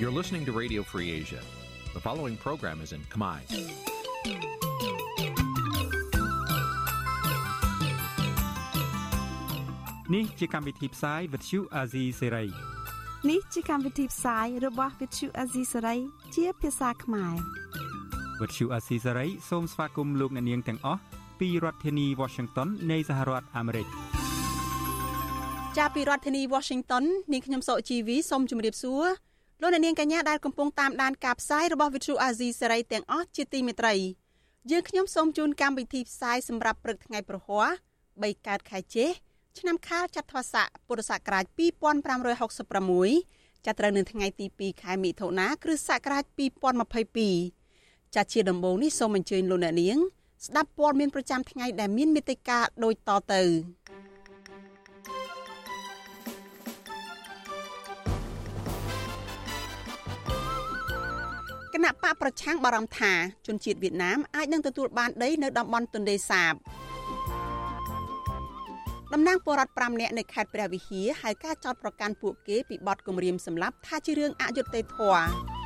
You're listening to Radio Free Asia. The following program is in Khmer. នេះជាកម្មវិធីផ្សាយវិទ្យុអាស៊ីសេរីនេះជាកម្មវិធីផ្សាយរបស់ Vithu Azisari ជាភាសាខ្មែរវិទ្យុអាស៊ីសេរីសូមស្វាគមន៍លោកអ្នកនាងទាំងអស់ពីរដ្ឋធានី Washington នៃសហរដ្ឋអាមេរិកចាប់ពីរដ្ឋធានី Washington នាងខ្ញុំសកជីវីសូមជម្រាបសួរ លោកអ្នកនាងកញ្ញាដែលកំពុងតាមដានការផ្សាយរបស់ Vithu Azizi សេរីទាំងអស់ជាទីមេត្រីយើងខ្ញុំសូមជូនកម្មវិធីផ្សាយសម្រាប់ព្រឹកថ្ងៃប្រហ័ស3កើតខែចេសឆ្នាំខាលចត្វាស័កពុរសករាជ2566ចាប់ត្រូវនៅថ្ងៃទី2ខែមិថុនាគ្រិស្តសករាជ2022ចាត់ជាដំបូងនេះសូមអញ្ជើញលោកអ្នកនាង ស្ដាប់ព័ត៌មានប្រចាំថ្ងៃដែលមានមេត្តាដូចតទៅ គណៈបកប្រឆាំងបារម្ភថាជនជាតិវៀតណាមអាចនឹងទទួលបានដីនៅតំបន់ទន្លេសាបតំណាងពលរដ្ឋ5នាក់នៅខេត្តព្រះវិហារហៅការចោតប្រកាន់ពួកគេពីបទគំរាមសម្លាប់ថាជារឿងអយុត្តិធម៌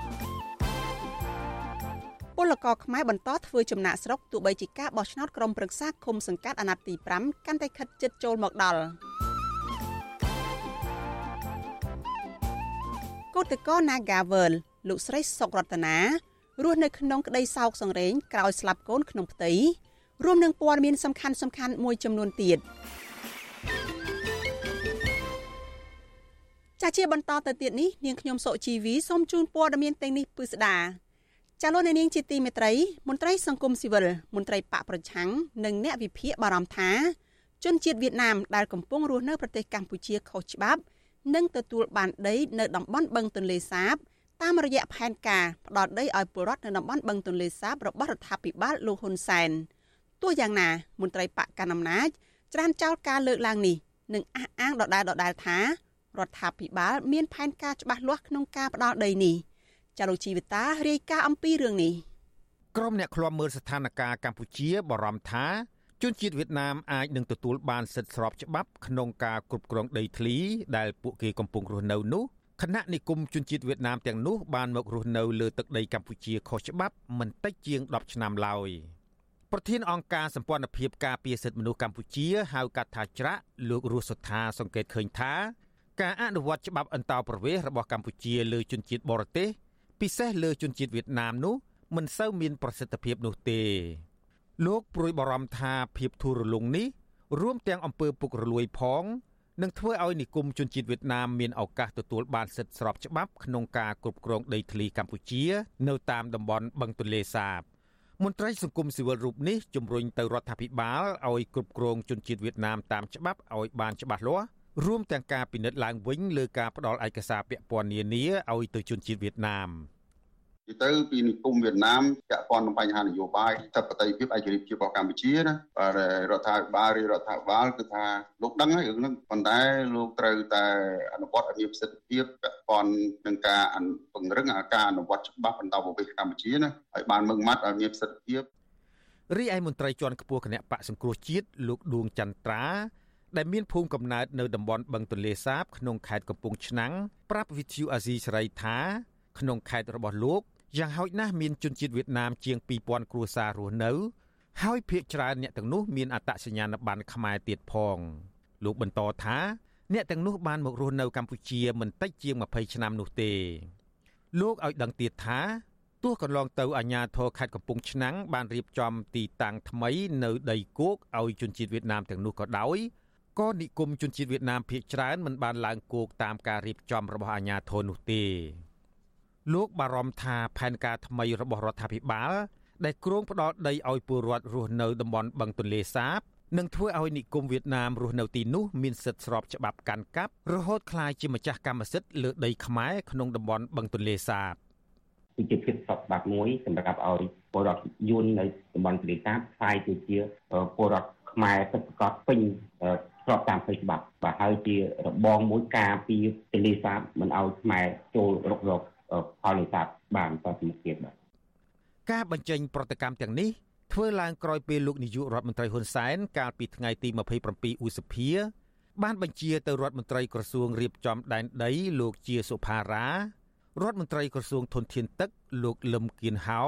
ពលករខ្មែរបន្តធ្វើចំណាក់ស្រុកទោះបីជាការបោះឆ្នោតក្រុមប្រឹក្សាឃុំសង្កាត់អាណត្តិទី5កាន់តែខិតជិតចូលមកដល់គឧតកោ Nagavel លោកស្រីសុករតនារស់នៅក្នុងក្តីសោកសង្រេងក្រោយស្លាប់កូនក្នុងផ្ទៃរួមនឹងព័ត៌មានសំខាន់សំខាន់មួយចំនួនទៀតចាជាបន្តទៅទៀតនេះនាងខ្ញុំសុជីវីសូមជូនព័ត៌មានទាំងនេះពិស្ដាចាលោកនាងជាទីមេត្រីមន្ត្រីសង្គមស៊ីវិលមន្ត្រីបកប្រឆាំងនិងអ្នកវិភាគបារម្ភថាជនជាតិវៀតណាមដែលកំពុងរស់នៅប្រទេសកម្ពុជាខុសច្បាប់នឹងទទួលបានដីនៅតំបន់បឹងទន្លេសាប តាមរយៈផែនការផ្ដល់ដីឲ្យពលរដ្ឋនៅតំបន់បឹងទន្លេសាបរបស់រដ្ឋាភិបាលលោកហ៊ុនសែនទោះយ៉ាងណា មន្ត្រីបកកណ្ដាលអំណាចច្រានចោលការលើកឡើងនេះនិងអះអាងដដែលដដែលថារដ្ឋាភិបាល មានផែនការច្បាស់លាស់ក្នុងការផ្ដល់ដីនេះចារុជីវិតារាយការណ៍អំពីរឿងនេះក្រុមអ្នកឃ្លាំមើលស្ថានភាពកម្ពុជាបារម្ភថាជនជាតិវៀតណាមអាចនឹងទទួលបានសិទ្ធិស្របច្បាប់ក្នុងការគ្រប់គ្រងដីធ្លីដែលពួកគេកំពុងរស់នៅនោះ គណៈនិគមជនជាតិវៀតណាមទាំងនោះបានមករស់នៅលើទឹកដីកម្ពុជាខុសច្បាប់មិនតិចជាង10ឆ្នាំឡើយប្រធានអង្គការសម្ព័ន្ធភាពការពារសិទ្ធិមនុស្សកម្ពុជាហៅកាត់ថាច្រាក់លោករស់សុថាសង្កេតឃើញថាការអនុវត្តច្បាប់អន្តោប្រវេសន៍របស់កម្ពុជាលើជនជាតិបរទេសពិសេសលើជនជាតិវៀតណាមនោះមិនសូវមានប្រសិទ្ធភាពនោះទេ លោកព្រួយបារម្ភថាភាពធូររលុងនេះរួមទាំងអំពើពុករលួយផង នឹងធ្វើឲ្យនិគមជនជាតិវៀតណាមមានឱកាសទទួលបានសិទ្ធិស្របច្បាប់ក្នុងការគ្រប់គ្រងដីធ្លីកម្ពុជា នៅតាមតំបន់បឹងទន្លេសាបមន្ត្រីសង្គមស៊ីវិលរូបនេះជំរុញទៅរដ្ឋាភិបាលឲ្យគ្រប់គ្រងជនជាតិវៀតណាមតាមច្បាប់ឲ្យបានច្បាស់លាស់រួមទាំងការពិនិត្យឡើងវិញលើការផ្ដល់ឯកសារពាក់ព័ន្ធនានាឲ្យទៅជនជាតិវៀតណាម និយាយទៅពីនិគមវៀតណាមពាក់ព័ន្ធនឹងបញ្ហានយោបាយតបតីភាពឯករាជ្យភាពរបស់កម្ពុជាណាបាទរដ្ឋាភិបាលឬរដ្ឋាភិបាលគឺថាលោកដឹងហើយរឿងហ្នឹងប៉ុន្តែលោកត្រូវតែអនុវត្តឲ្យមានប្រសិទ្ធភាពពាក់ព័ន្ធនឹងការពង្រឹងការអនុវត្តច្បាប់បន្តប្រវេសកម្ពុជាណាឲ្យបានមឹងម៉ាត់ឲ្យមានប្រសិទ្ធភាពរីឯមន្ត្រីជាន់ខ្ពស់គណៈបកសង្គ្រោះជាតិលោកដួងចន្ទ្រាដែលមានភូមិកំណើតនៅតំបន់បឹងទន្លេសាបក្នុងខេត្តកំពង់ឆ្នាំងប្រាប់វិទ្យុអាស៊ីសេរីថា ក្នុងខេត្តរបស់លោកយ៉ាងហោចណាស់មានជនជាតិវៀតណាមជាង2000គ្រួសាររស់នៅ ហើយភ្នាក់ច្រើនអ្នកទាំងនោះមានអត្តសញ្ញាណប័ណ្ណខ្មែរទៀតផងលោកបន្តថាអ្នកទាំងនោះបានមករស់នៅកម្ពុជាមិនតិចជាង20ឆ្នាំនោះទេ លោកឲ្យដឹងទៀតថាទោះកន្លងទៅអាជ្ញាធរខេត្តកំពង់ឆ្នាំងបានរៀបចំទីតាំងថ្មីនៅដីគោកឲ្យជនជាតិវៀតណាមទាំងនោះក៏ដោយក៏និគមជនជាតិវៀតណាមភៀសច្រើនមិនបានឡើងគោកតាមការរៀបចំរបស់អាជ្ញាធរនោះទេ លោកបារម្ភថាផែនការថ្មីរបស់រដ្ឋាភិបាល ដែលគ្រោងផ្ដល់ដីឲ្យពលរដ្ឋរស់នៅតំបន់បឹងទន្លេសាបនឹងធ្វើឲ្យនិគមវៀតណាមរស់នៅទីនោះមានសិទ្ធិស្របច្បាប់កាន់កាប់រហូតក្លាយជាម្ចាស់កម្មសិទ្ធិលើដីខ្មែរក្នុងតំបន់បឹងទន្លេសាបគឺជាភាពស្របច្បាប់មួយសម្រាប់ឲ្យពលរដ្ឋយួននៅតំបន់ទន្លេសាបខ្លាយទៅជាពលរដ្ឋខ្មែរពិតប្រាកដពេញស្របតាមផ្លូវច្បាប់បាទហើយជារបងមួយការពីទន្លេសាបមិនឲ្យខ្មែរចូលរុករក ផលនេសាទបានតទៅមុខទៀតបាទការបញ្ចេញប្រតិកម្មទាំងនេះធ្វើឡើងក្រោយពេលលោកនាយករដ្ឋមន្ត្រីហ៊ុនសែនកាលពីថ្ងៃទី27ឧសភាបានបញ្ជាទៅរដ្ឋមន្ត្រីក្រសួងរៀបចំដែនដីលោកជាសុផារ៉ារដ្ឋមន្ត្រីក្រសួងធនធានទឹក លោកលឹមគៀនហៅ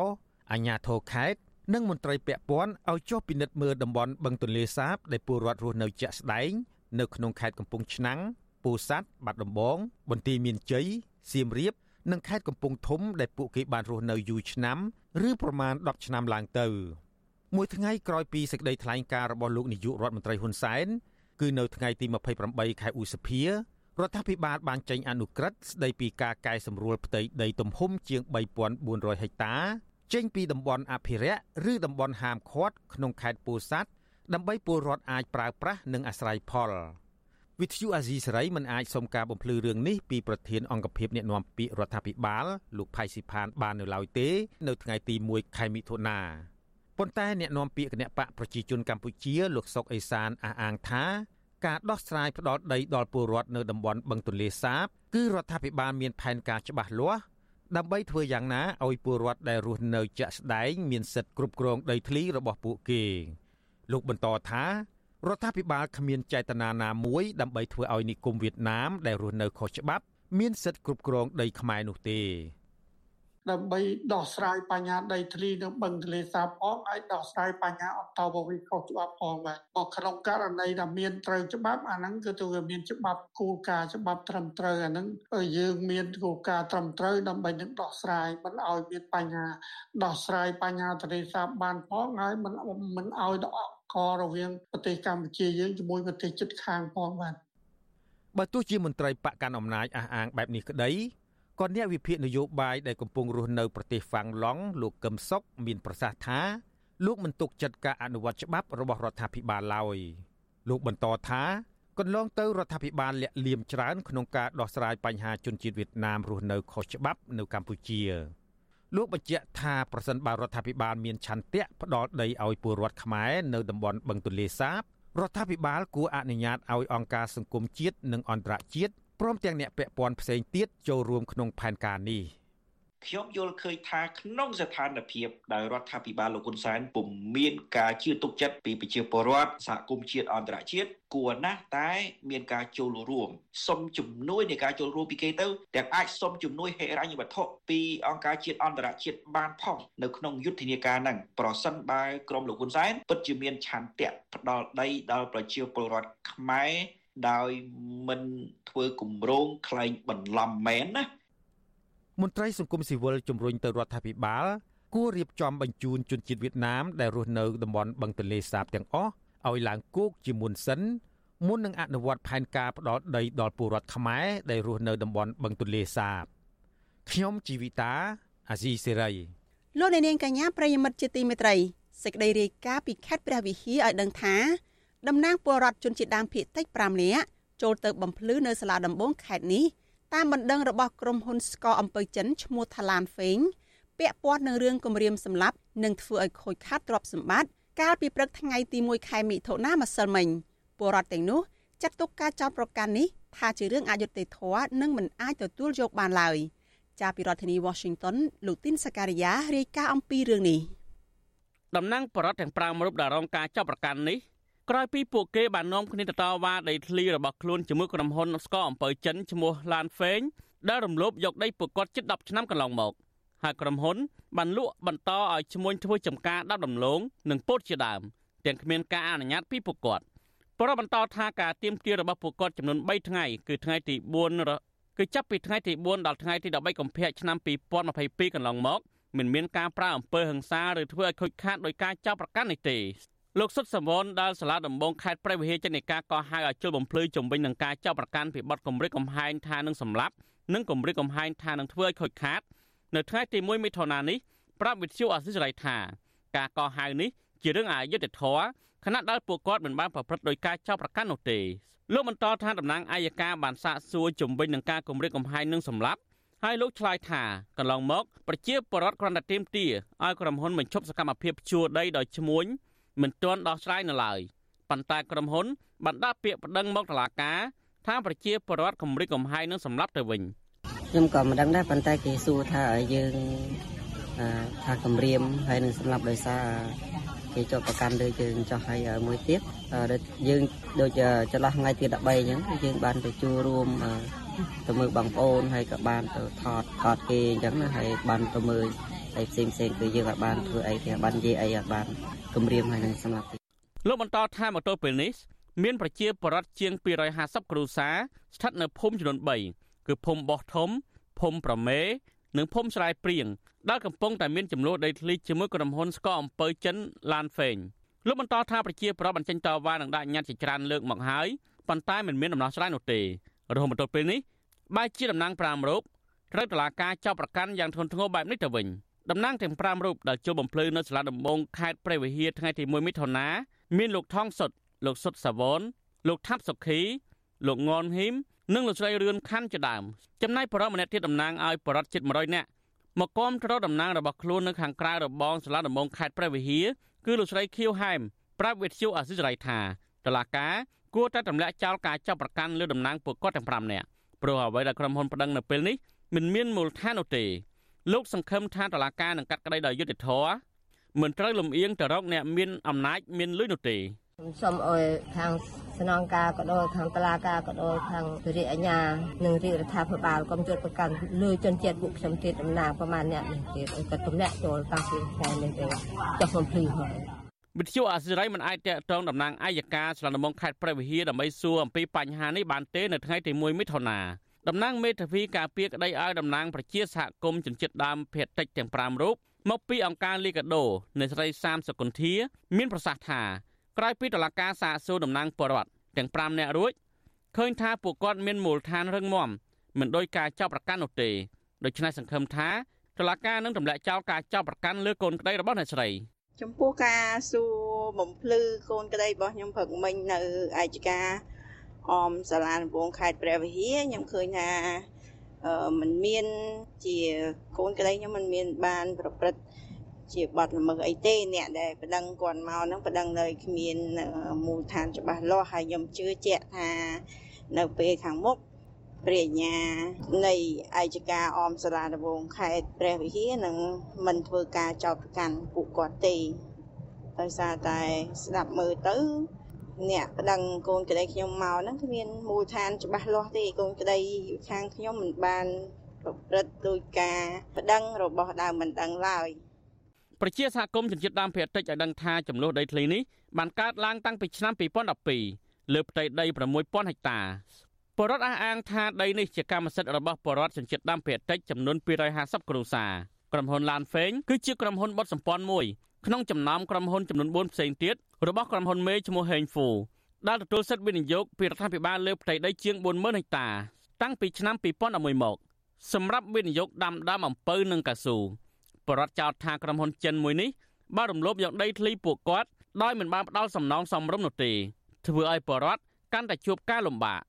អាជ្ញាធរខេត្តនិងមន្ត្រីពាក់ព័ន្ធឲ្យចុះពិនិត្យមើលតំបន់បឹងទន្លេសាបដែលពលរដ្ឋរស់នៅជាក់ស្ដែងនៅក្នុងខេត្តកំពង់ឆ្នាំងពោធិ៍សាត់បាត់ដំបងបន្ទាយមានជ័យសៀមរាប និងខេត្តកំពង់ធំដែលពួកគេបានរស់នៅយូរឆ្នាំឬប្រមាណ10ឆ្នាំឡើងទៅមួយថ្ងៃក្រោយពីសេចក្តីថ្លែងការណ៍របស់លោកនាយករដ្ឋមន្ត្រីហ៊ុនសែនគឺនៅថ្ងៃទី28ខែឧសភារដ្ឋាភិបាលបានចេញអនុក្រឹត្យស្តីពីការកែសម្រួលផ្ទៃដីទំហំជាង3400ហិកតា ចេញពីតំបន់អភិរក្សឬតំបន់ហាមឃាត់ក្នុងខេត្តពោធិ៍សាត់ដើម្បីពលរដ្ឋអាចប្រើប្រាស់និងអាស្រ័យផល វិទ្យុអាស៊ីសេរីមិនអាចសុំការបំភ្លឺរឿងនេះពីប្រធានអង្គភិបអ្នកណែនាំពាក្យរដ្ឋាភិបាលលោកផៃស៊ីផានបាននៅឡើយទេ នៅថ្ងៃទី1ខែមិថុនាប៉ុន្តែអ្នកនាំពាក្យគណៈបកប្រជាជនកម្ពុជាលោកសុកអេសានអះអាងថាការដោះស្រាយផ្ដោតដីដល់ពលរដ្ឋនៅតំបន់បឹងទន្លេសាបគឺរដ្ឋាភិបាលមានផែនការច្បាស់លាស់ដើម្បីធ្វើយ៉ាងណាឲ្យពលរដ្ឋដែលរស់នៅជាក់ស្ដែងមានសិទ្ធិគ្រប់គ្រងដីធ្លីរបស់ពួកគេលោកបន្តថា រដ្ឋាភិបាលគ្មានចេតនាណាមួយដើម្បីធ្វើឲ្យនិគមវៀតណាមដែលរស់នៅខុសច្បាប់មានសិទ្ធិគ្រប់គ្រងដីខ្មែរនោះទេដើម្បីដោះស្រាយបញ្ហាដីធ្លីនៅបឹងទន្លេសាបផងហើយដោះស្រាយបញ្ហាអន្តោប្រវេសន៍ខុសច្បាប់ផងបាទមកក្នុងករណីដែលមានត្រូវច្បាប់អាហ្នឹងគឺទៅវាមានច្បាប់គោលការណ៍ច្បាប់ត្រឹមត្រូវអាហ្នឹងយើងមានគោលការណ៍ត្រឹមត្រូវដើម្បីនឹងដោះស្រាយមិនឲ្យមានបញ្ហាដោះស្រាយបញ្ហាទន្លេសាបបានផងហើយមិនមិនឲ្យដ ករវាងប្រទេសកម្ពុជាយើងជាមួយប្រទេសជិតខាងផងបាទបើទោះជាមន្ត្រីបកកាន់អំណាចអះអាងបែបនេះក្តីក៏អ្នកវិភាគនយោបាយដែលកំពុងរស់នៅប្រទេសហ្វាំងឡង់លោកកឹមសុខមានប្រសាសន៍ថាលោកមិនទុកចិត្តការអនុវត្តច្បាប់របស់រដ្ឋាភិបាលឡើយលោកបន្តថាកន្លងទៅរដ្ឋាភិបាលលាក់លៀមច្រើនក្នុងការដោះស្រាយបញ្ហាជនជាតិវៀតណាមរស់នៅខុសច្បាប់នៅកម្ពុជា លោកបញ្ជាក់ថាប្រសិនបើរដ្ឋាភិបាលមានឆន្ទៈផ្ដល់ដីឲ្យពលរដ្ឋខ្មែរនៅតំបន់បឹងទន្លេសាបរដ្ឋាភិបាលគួរអនុញ្ញាតឲ្យអង្គការសង្គមជាតិនិងអន្តរជាតិព្រមទាំងអ្នកពាក់ព័ន្ធផ្សេងទៀតចូលរួមក្នុងផែនការនេះ ខ្ញុំយល់ឃើញថាក្នុងស្ថានភាពដែលរដ្ឋាភិបាលលោកហ៊ុនសែនពុំមានការជឿទុកចិត្តពីប្រជាពលរដ្ឋសហគមន៍ជាតិអន្តរជាតិគួរណាស់តែមានការចូលរួមសុំជំនួយនៃការចូលរួមពីគេទៅទាំងអាចសុំជំនួយហិរញ្ញវត្ថុពីអង្គការជាតិអន្តរជាតិបានផងនៅក្នុងយុទ្ធនាការហ្នឹងប្រសិនបើក្រមលោកហ៊ុនសែនពិតជាមានឆន្ទៈផ្ដល់ដីដល់ប្រជាពលរដ្ឋខ្មែរដោយមិនធ្វើគម្រោងខ្លែងបន្លំមែនណា មន្ត្រីសង្គមស៊ីវិលជំរុញទៅរដ្ឋាភិបាលគួររៀបចំបញ្ជូនជនជាតិវៀតណាមដែលរស់នៅតំបន់បឹងទន្លេសាបទាំងអស់ឲ្យឡើងគោកជាមុនសិនមុននឹងអនុវត្តផែនការផ្ដោតដីដល់ពលរដ្ឋខ្មែរដែលរស់នៅតំបន់បឹងទន្លេសាបខ្ញុំជីវិតាអាស៊ីសេរីលោកនាងកញ្ញាប្រិយមិត្តជាទីមេត្រីសេចក្តីរាយការណ៍ពីខេត្តព្រះវិហារឲ្យដឹងថាតំណាងពលរដ្ឋជនជាតិដើមភាគតិច5នាក់ចូលទៅបំភ្លឺនៅសាលាដំបងខេត្តនេះ តាមបណ្ដឹងរបស់ក្រុមហ៊ុនស្ករអំពើចិនឈ្មោះថាឡានហ្វេងពាក់ព័ន្ធនឹងរឿងគម្រាមសម្លាប់និងធ្វើឲ្យខូចខាតទ្រព្យសម្បត្តិកាលពីព្រឹកថ្ងៃទី1ខែមិថុនាម្សិលមិញពលរដ្ឋទាំងនោះចាត់ទុកការចោទប្រកាន់នេះថាជារឿងអយុត្តិធម៌និងមិនអាចទទួលយកបានឡើយចាប់ពីរដ្ឋធានី Washington លោកទីនសការីយ៉ារាយការណ៍អំពីរឿងនេះតំណាងបរដ្ឋទាំង5រូបដែលរងការចាប់ប្រកាន់នេះ ក្រោយពីពួកគេបាននាំគ្នាទៅតវ៉ាដីធ្លីរបស់ខ្លួនជាមួយក្រុមហ៊ុនស្ករអំពើចិនឈ្មោះឡានហ្វេងដែលរំលោភយកដីពួកគាត់ជិត10ឆ្នាំកន្លងមកហើយក្រុមហ៊ុនបានលក់បន្តឲ្យឈ្មួញធ្វើចំការដាប់ដំឡូងនិងពោតជាដើមទាំងគ្មានការអនុញ្ញាតពីពួកគាត់ប្របន្តថាការទៀមទារបស់ពួកគាត់ចំនួន3ថ្ងៃគឺថ្ងៃទី4គឺចាប់ពីថ្ងៃទី4ដល់ថ្ងៃទី13កុម្ភៈឆ្នាំ2022កន្លងមកមិនមានការប្រើអំពើហិង្សាឬធ្វើឲ្យខូចខាតដោយការចាប់ប្រកាន់នេះទេ លោកសុតសវនដែលសាលាដំបងខេត្តព្រះវិហារចេញនៃការកោះហៅឲ្យជលបំភ្លឺជំវិញនឹងការចាប់ប្រកាន់ពីបទគម្រិតកំហែងថានឹងសម្លាប់និងគម្រិតកំហែងថានឹងធ្វើឲ្យខូចខាត នៅថ្ងៃទី1មិថុនានេះប្រាប់វិទ្យុអសិរ័យថាការកោះហៅនេះជារឿងអយុត្តិធម៌ខណៈដែលពួកគាត់មិនបានប្រព្រឹត្តដោយការចាប់ប្រកាន់នោះទេលោកបន្តថាតំណាងអัยការបានសាកសួរជំវិញនឹងការគម្រិតកំហែងនឹងសម្លាប់ហើយលោកឆ្លើយថាកន្លងមកប្រជាពលរដ្ឋគ្រាន់តែទាមទារឲ្យក្រុមហ៊ុនបញ្ឈប់សកម្មភាពជួលដីដោយឈ្មួញ មិនទាន់ដោះស្រាយនៅឡើយប៉ុន្តែក្រុមហ៊ុនបានដាក់ពាក្យប្តឹងមកតុលាការថាប្រជាពលរដ្ឋគម្រិតកំហែងនឹងសម្លាប់ទៅវិញខ្ញុំក៏មិនដឹងដែរប៉ុន្តែគេសួរថាឲ្យយើងថាគម្រាមហើយនឹងសម្លាប់ដោយសារគេចុះប្រកាន់លើយើងចោះហើយមួយទៀតយើងដូចចន្លោះថ្ងៃទី13អញ្ចឹងយើងបានទៅជួបរួមទៅមើលបងប្អូនហើយក៏បានទៅថតថតគេអញ្ចឹងណាហើយបានទៅមើល ហើយផ្សេងផ្សេងគឺយើងអាចបានធ្វើអីគេបាននិយាយអីអាចបានគម្រាមហើយនឹងសម្រាប់លោកបន្តថាមកទល់ពេលនេះមានប្រជាពលរដ្ឋជាង250គ្រួសារស្ថិតនៅភូមិចំនួន3គឺភូមិបោះធំភូមិប្រមេនិងភូមិស្រែព្រៀងដែលកំពុងតែមានចំនួនដីធ្លីជាមួយក្រុមហ៊ុនស្កអំពើចិនឡានហ្វេងលោកបន្តថាប្រជាពលរដ្ឋបញ្ចេញតវ៉ានឹងដាក់ញត្តិជាច្រើនលើកមកហើយប៉ុន្តែមិនមានដំណោះស្រាយនោះទេរហូតមកទល់ពេលនេះបែរជាតំណាង5រូបត្រូវតុលាការចាប់ប្រកាន់យ៉ាងធ្ងន់ធ្ងរបែបនេះទៅវិញ តំណាងទាំង5រូបដែលចូលបំភ្លឺនៅសាលាដំបងខេត្តព្រះវិហារថ្ងៃទី1មិថុនាមានលោកថងសុតលោកសុតសាវនលោកថាប់សុខីលោកងនហ៊ីមនិងលោកស្រីរឿនខាន់ជាដើមចំណែកបរិបម្នាក់ទៀតតំណាងឲ្យបរិបជិត100នាក់មកគាំទ្រតំណាងរបស់ខ្លួននៅខាងក្រៅរបងសាលាដំបងខេត្តព្រះវិហារគឺលោកស្រីខៀវហែមប្រាប់វិទ្យុអាស៊ីសេរីថាតឡាការគួរតែទម្លាក់ចោលការចាប់ប្រកាន់លើតំណាងពួកគាត់ទាំង5នាក់ព្រោះអ្វីដែលក្រុមហ៊ុនប្តឹងនៅពេលនេះមិនមានមូលដ្ឋាននោះទេ លោកសង្ឃឹមថាតឡាការនឹងកាត់ក្តីដោយយុត្តិធម៌មិនត្រូវលំអៀងទៅរកអ្នកមានអំណាចមានលុយនោះទេសូមអើយខាងស្នងការក៏ដោយខាងតឡាការក៏ដោយខាងរាជអាជ្ញានិងរាជរដ្ឋាភិបាលកុំជួយប្រកាន់លើជនជាតិពួកខ្ញុំទៀតតំណាងប្រមាណអ្នកនេះទៀតក៏ទម្លាក់ចូលតាំងពីខែនេះទៅចុះបំភ្លឺហើយវិទ្យុអាស៊ីរ៉ៃមិនអាចតាក់ទងតំណាងអាយកាស្លាដំងខេត្តព្រះវិហារដើម្បីសួរអំពីបញ្ហានេះបានទេនៅថ្ងៃទី1មិថុនា តំណាងមេធាវីការពារក្តីឲ្យតំណាងប្រជាសហគមន៍ជនជាតិដើមភាគតិចទាំង5រូបមកពីអង្គការលីកាដូនៃស្រីសាមសកុន្ធា មានប្រសាសន៍ថាក្រោយពីតុលាការសាកសួរតំណាងបរដ្ឋទាំង5នាក់រួចឃើញថាពួកគាត់មានមូលដ្ឋានរឹងមាំមិនដោយការចាប់ប្រកាន់នោះទេដូច្នេះសង្ឃឹមថាតុលាការនឹងទម្លាក់ចោលការចាប់ប្រកាន់លើកូនក្តីរបស់អ្នកស្រីចំពោះការសួរបំភ្លឺកូនក្តីរបស់ខ្ញុំព្រឹកមិញនៅអាយកា អមសាលាដំបងខេត្តព្រះវិហារខ្ញុំឃើញថាអឺมันមានជាកូនក្តីខ្ញុំมันមានបានប្រព្រឹត្តជាបទល្មើសអីទេអ្នកដែលប្តឹងគាត់មកហ្នឹងប្តឹងនៅគ្មានមូលដ្ឋានច្បាស់លាស់ហើយខ្ញុំជឿជាក់ថានៅពេលខាងមុខព្រះអញ្ញានៃអាយកាអមសាលាដំបងខេត្តព្រះវិហារនឹងមិនធ្វើការចោទប្រកាន់ពួកគាត់ទេដោយសារតែស្ដាប់មើលទៅ អ្នកប្តឹងកូនក្តីខ្ញុំមកហ្នឹងគ្មានមូលដ្ឋានច្បាស់លាស់ទេកូនក្តីខាងខ្ញុំមិនបានប្រព្រឹត្តដោយការប្តឹងរបស់ដើមមិនដឹងឡើយប្រជាសហគមន៍ជនជាតិដើមភាគតិចឲ្យដឹងថាចំនួនដីធ្លីនេះបានកើតឡើងតាំងពីឆ្នាំ2012លើផ្ទៃដី6000ហិកតាបរដ្ឋអះអាងថាដីនេះជាកម្មសិទ្ធិរបស់បរដ្ឋជនជាតិដើមភាគតិចចំនួន250គ្រួសារក្រុមហ៊ុនឡានហ្វេងគឺជាក្រុមហ៊ុនបត់សម្ព័ន្ធមួយ ក្នុងចំណោមក្រុមហ៊ុនចំនួន4ផ្សេងទៀតរបស់ក្រុមហ៊ុនមេឈ្មោះហេងហ្វូដែលទទួលសិទ្ធិវិនិយោគពីរដ្ឋាភិបាលលើផ្ទៃដីជាង40000ហិកតាតាំងពីឆ្នាំ2011មកសម្រាប់វិនិយោគដាំដើមអំពៅនិងកៅស៊ូបរដ្ឋចោទថាក្រុមហ៊ុនចិនមួយនេះបានរំលោភយកដីធ្លីពួកគាត់ដោយមិនបានផ្ដល់សំណងសមរម្យនោះទេធ្វើឲ្យបរដ្ឋកាន់តែជួបការលំបាក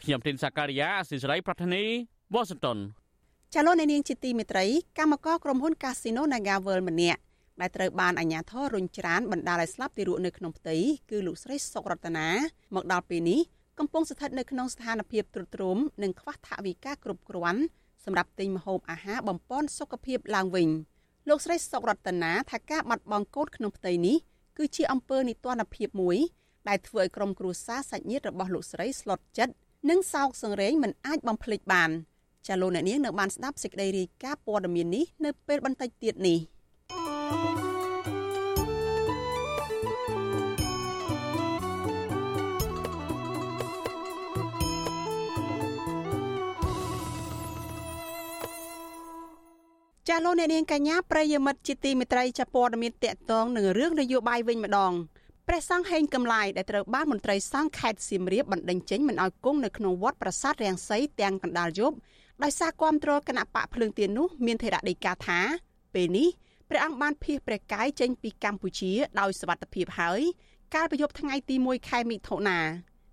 ខ្ញុំទីនសាការីយ៉ាអសិសរីប្រធានីវ៉ាស៊ីនតោនចលនានាងជាទីមេត្រីកម្មករក្រុមហ៊ុន Casino Naga World ម្នាក់ ដែលត្រូវបានអាជ្ញាធររុញច្រានបណ្ដាលឲ្យស្លាប់ទីរក់នៅក្នុងផ្ទៃគឺលោកស្រីសុករតនាមកដល់ពេលនេះកំពុងស្ថិតនៅក្នុងស្ថានភាពទ្រុឌទ្រោមនិងខ្វះថវិកាគ្រប់គ្រាន់សម្រាប់ទិញម្ហូបអាហារបំពេញសុខភាពឡើងវិញ។លោកស្រីសុករតនាថាការបាត់បង់កូនក្នុងផ្ទៃនេះគឺជាអំពើនីតិរដ្ឋភាពមួយដែលធ្វើឲ្យក្រុមគ្រួសារសាច់ញាតិរបស់លោកស្រីស្លុតចិត្តនិងសោកសង្រេងមិនអាចបំភ្លេចបានចាលោកអ្នកនាងនៅបានស្ដាប់សេចក្តីរាយការណ៍ព័ត៌មាននេះនៅពេលបន្តិចទៀតនេះ។ ចាលោកអ្នកនាងកញ្ញាប្រិយមិត្តជាទីមេត្រីចាព័ត៌មានតកតងនឹងរឿងនយោបាយវិញម្ដងព្រះសង្ឃហេងកំឡាយដែលត្រូវបានមន្ត្រីសង្ឃខេត្តសៀមរាបបណ្ដេញចេញមិនឲ្យគង់នៅក្នុងវត្តប្រាសាទរាំងសីទាំងកណ្ដាលយប់ដោយសារគាំទ្រគណៈបកភ្លើងទៀននោះមានថេរដីកាថាពេលនេះ ព្រះអង្គបានភៀសព្រះកាយចេញពីកម្ពុជាដោយសវត្ថភាពហើយកាលពីយប់ថ្ងៃទី1ខែមិថុនា